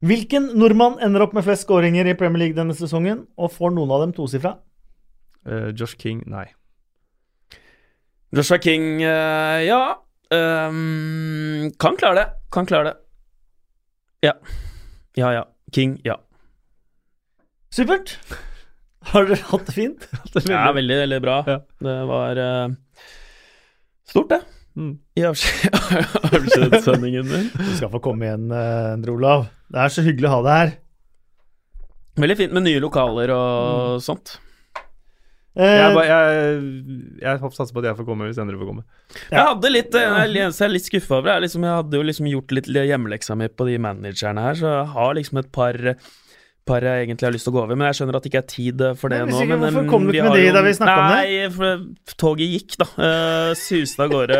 Hvilken nordmann ender opp med flest skåringer i Premier League denne sesongen, og får noen av dem tosifra? Eh, Josh King, nei. Joshua King, uh, ja um, Kan klare det. Kan klare det. Ja. Ja, ja. King, ja. Supert! *laughs* Har dere hatt det fint? Ja, veldig, veldig bra. Ja. Det var uh, stort, det. Mm. I avskjed- avskjedssendingen min. Du skal få komme igjen, Endre Olav. Det er så hyggelig å ha deg her. Veldig fint med nye lokaler og sånt. Eh, Jeg, bare- jeg, jeg satser på at jeg får komme hvis Endre får komme. Jeg hadde litt eh, Jeg jeg er litt skuffa over, er liksom Jeg hadde jo liksom gjort litt hjemmeleksa mi på de managerne her, så jeg har liksom et par par jeg egentlig har lyst til å gå over, men jeg skjønner at det ikke er tid for det Nei, nå. Men, hvorfor kom du ikke med de det da vi snakka om det? Nei, for toget gikk, da. Uh, suste av gårde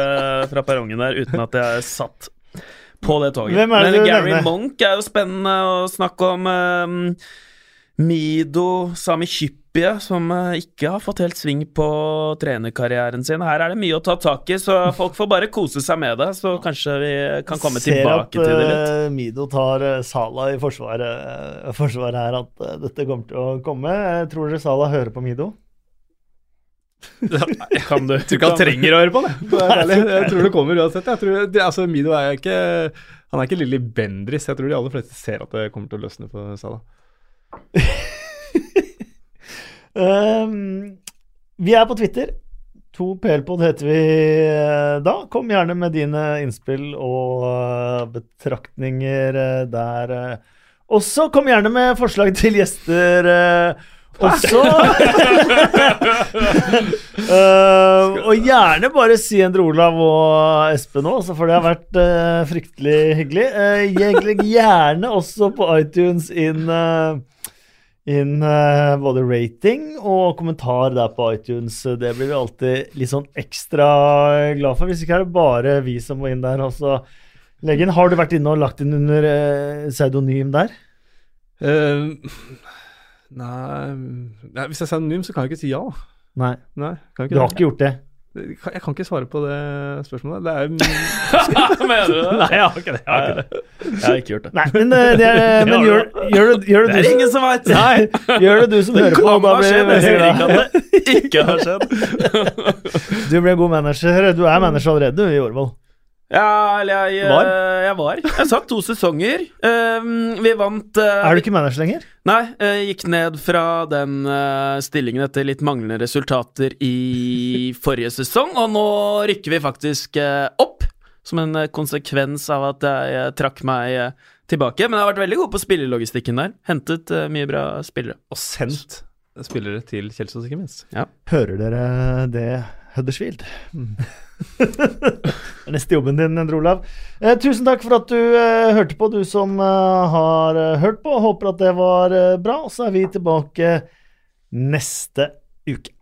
fra perrongen der uten at jeg satt på det toget. Hvem er det men du Gary nevner? Monk er jo spennende å snakke om. em, Mido Sami Hyppie, som eh, ikke har fått helt sving på trenerkarrieren sin. Her er det mye å ta tak i, så folk får bare kose seg med det. Så kanskje vi kan komme ser tilbake at, til det litt. Ser at Mido tar eh, Sala i forsvaret, eh, forsvaret her, at eh, dette kommer til å komme. Jeg tror dere Sala hører på Mido? Kan du? *laughs* Jeg tror ikke han trenger å høre på det. det jeg tror det kommer uansett. Jeg tror, det, altså, Mido er ikke Han er ikke Lilly Bendris. Jeg tror de aller fleste ser at det kommer til å løsne for Salah. *laughs* Um, vi er på Twitter. 2PLpod heter vi eh, da. Kom gjerne med dine innspill og eh, betraktninger eh, der. Også kom gjerne med forslag til gjester. også. uh, *laughs* og gjerne bare si Endre Olav og Espen òg, for det har vært uh, fryktelig hyggelig. Uh, legg gjerne også på iTunes inn eh, inn uh, både rating og kommentar der på iTunes. Det blir vi alltid litt sånn ekstra glad for. Hvis ikke er det bare vi som må inn der. Også. Legen. Har du vært inne og lagt inn under uh, pseudonym der? Uh, nei, nei Hvis jeg er pseudonym, så kan jeg ikke si ja. Nei, Nei, kan du har ikke gjort det. Jeg kan, ikke svare på det spørsmålet. Det er *laughs* *laughs* Mener du det? Nei, jeg har ikke det. Jeg har ikke det. Jeg har ikke gjort det. Nei, men, eh, det er, *laughs* men gjør, gjør, det, gjør, det Det er ingen som veit! gjør det du som hører på. Kan Da ha blir skjedd, sier ikke at det ikke har skjedd. Du blir god manager. Du er manager allerede, du, i Årvoll. Ja, eller jeg Var? eh, Jeg var. Jeg satt to sesonger. Um, vi vant eh, Er du ikke manager lenger? Nei, jeg gikk ned fra den eh, stillingen etter litt manglende resultater i forrige sesong, og nå rykker vi faktisk eh, opp. Som en eh, konsekvens av at jeg eh, trakk meg eh, tilbake. Men jeg har vært veldig god på spillelogistikken der. Hentet eh, mye bra spillere. Og sendt spillere til Kjelsås, ikke minst. Hører dere det, Huddersfield? *laughs* Det *laughs* er Neste jobben din, Endre Olav. Eh, tusen takk for at du eh, hørte på, du som eh, har eh, hørt på. Håper at det var eh, bra. Så er vi tilbake neste uke.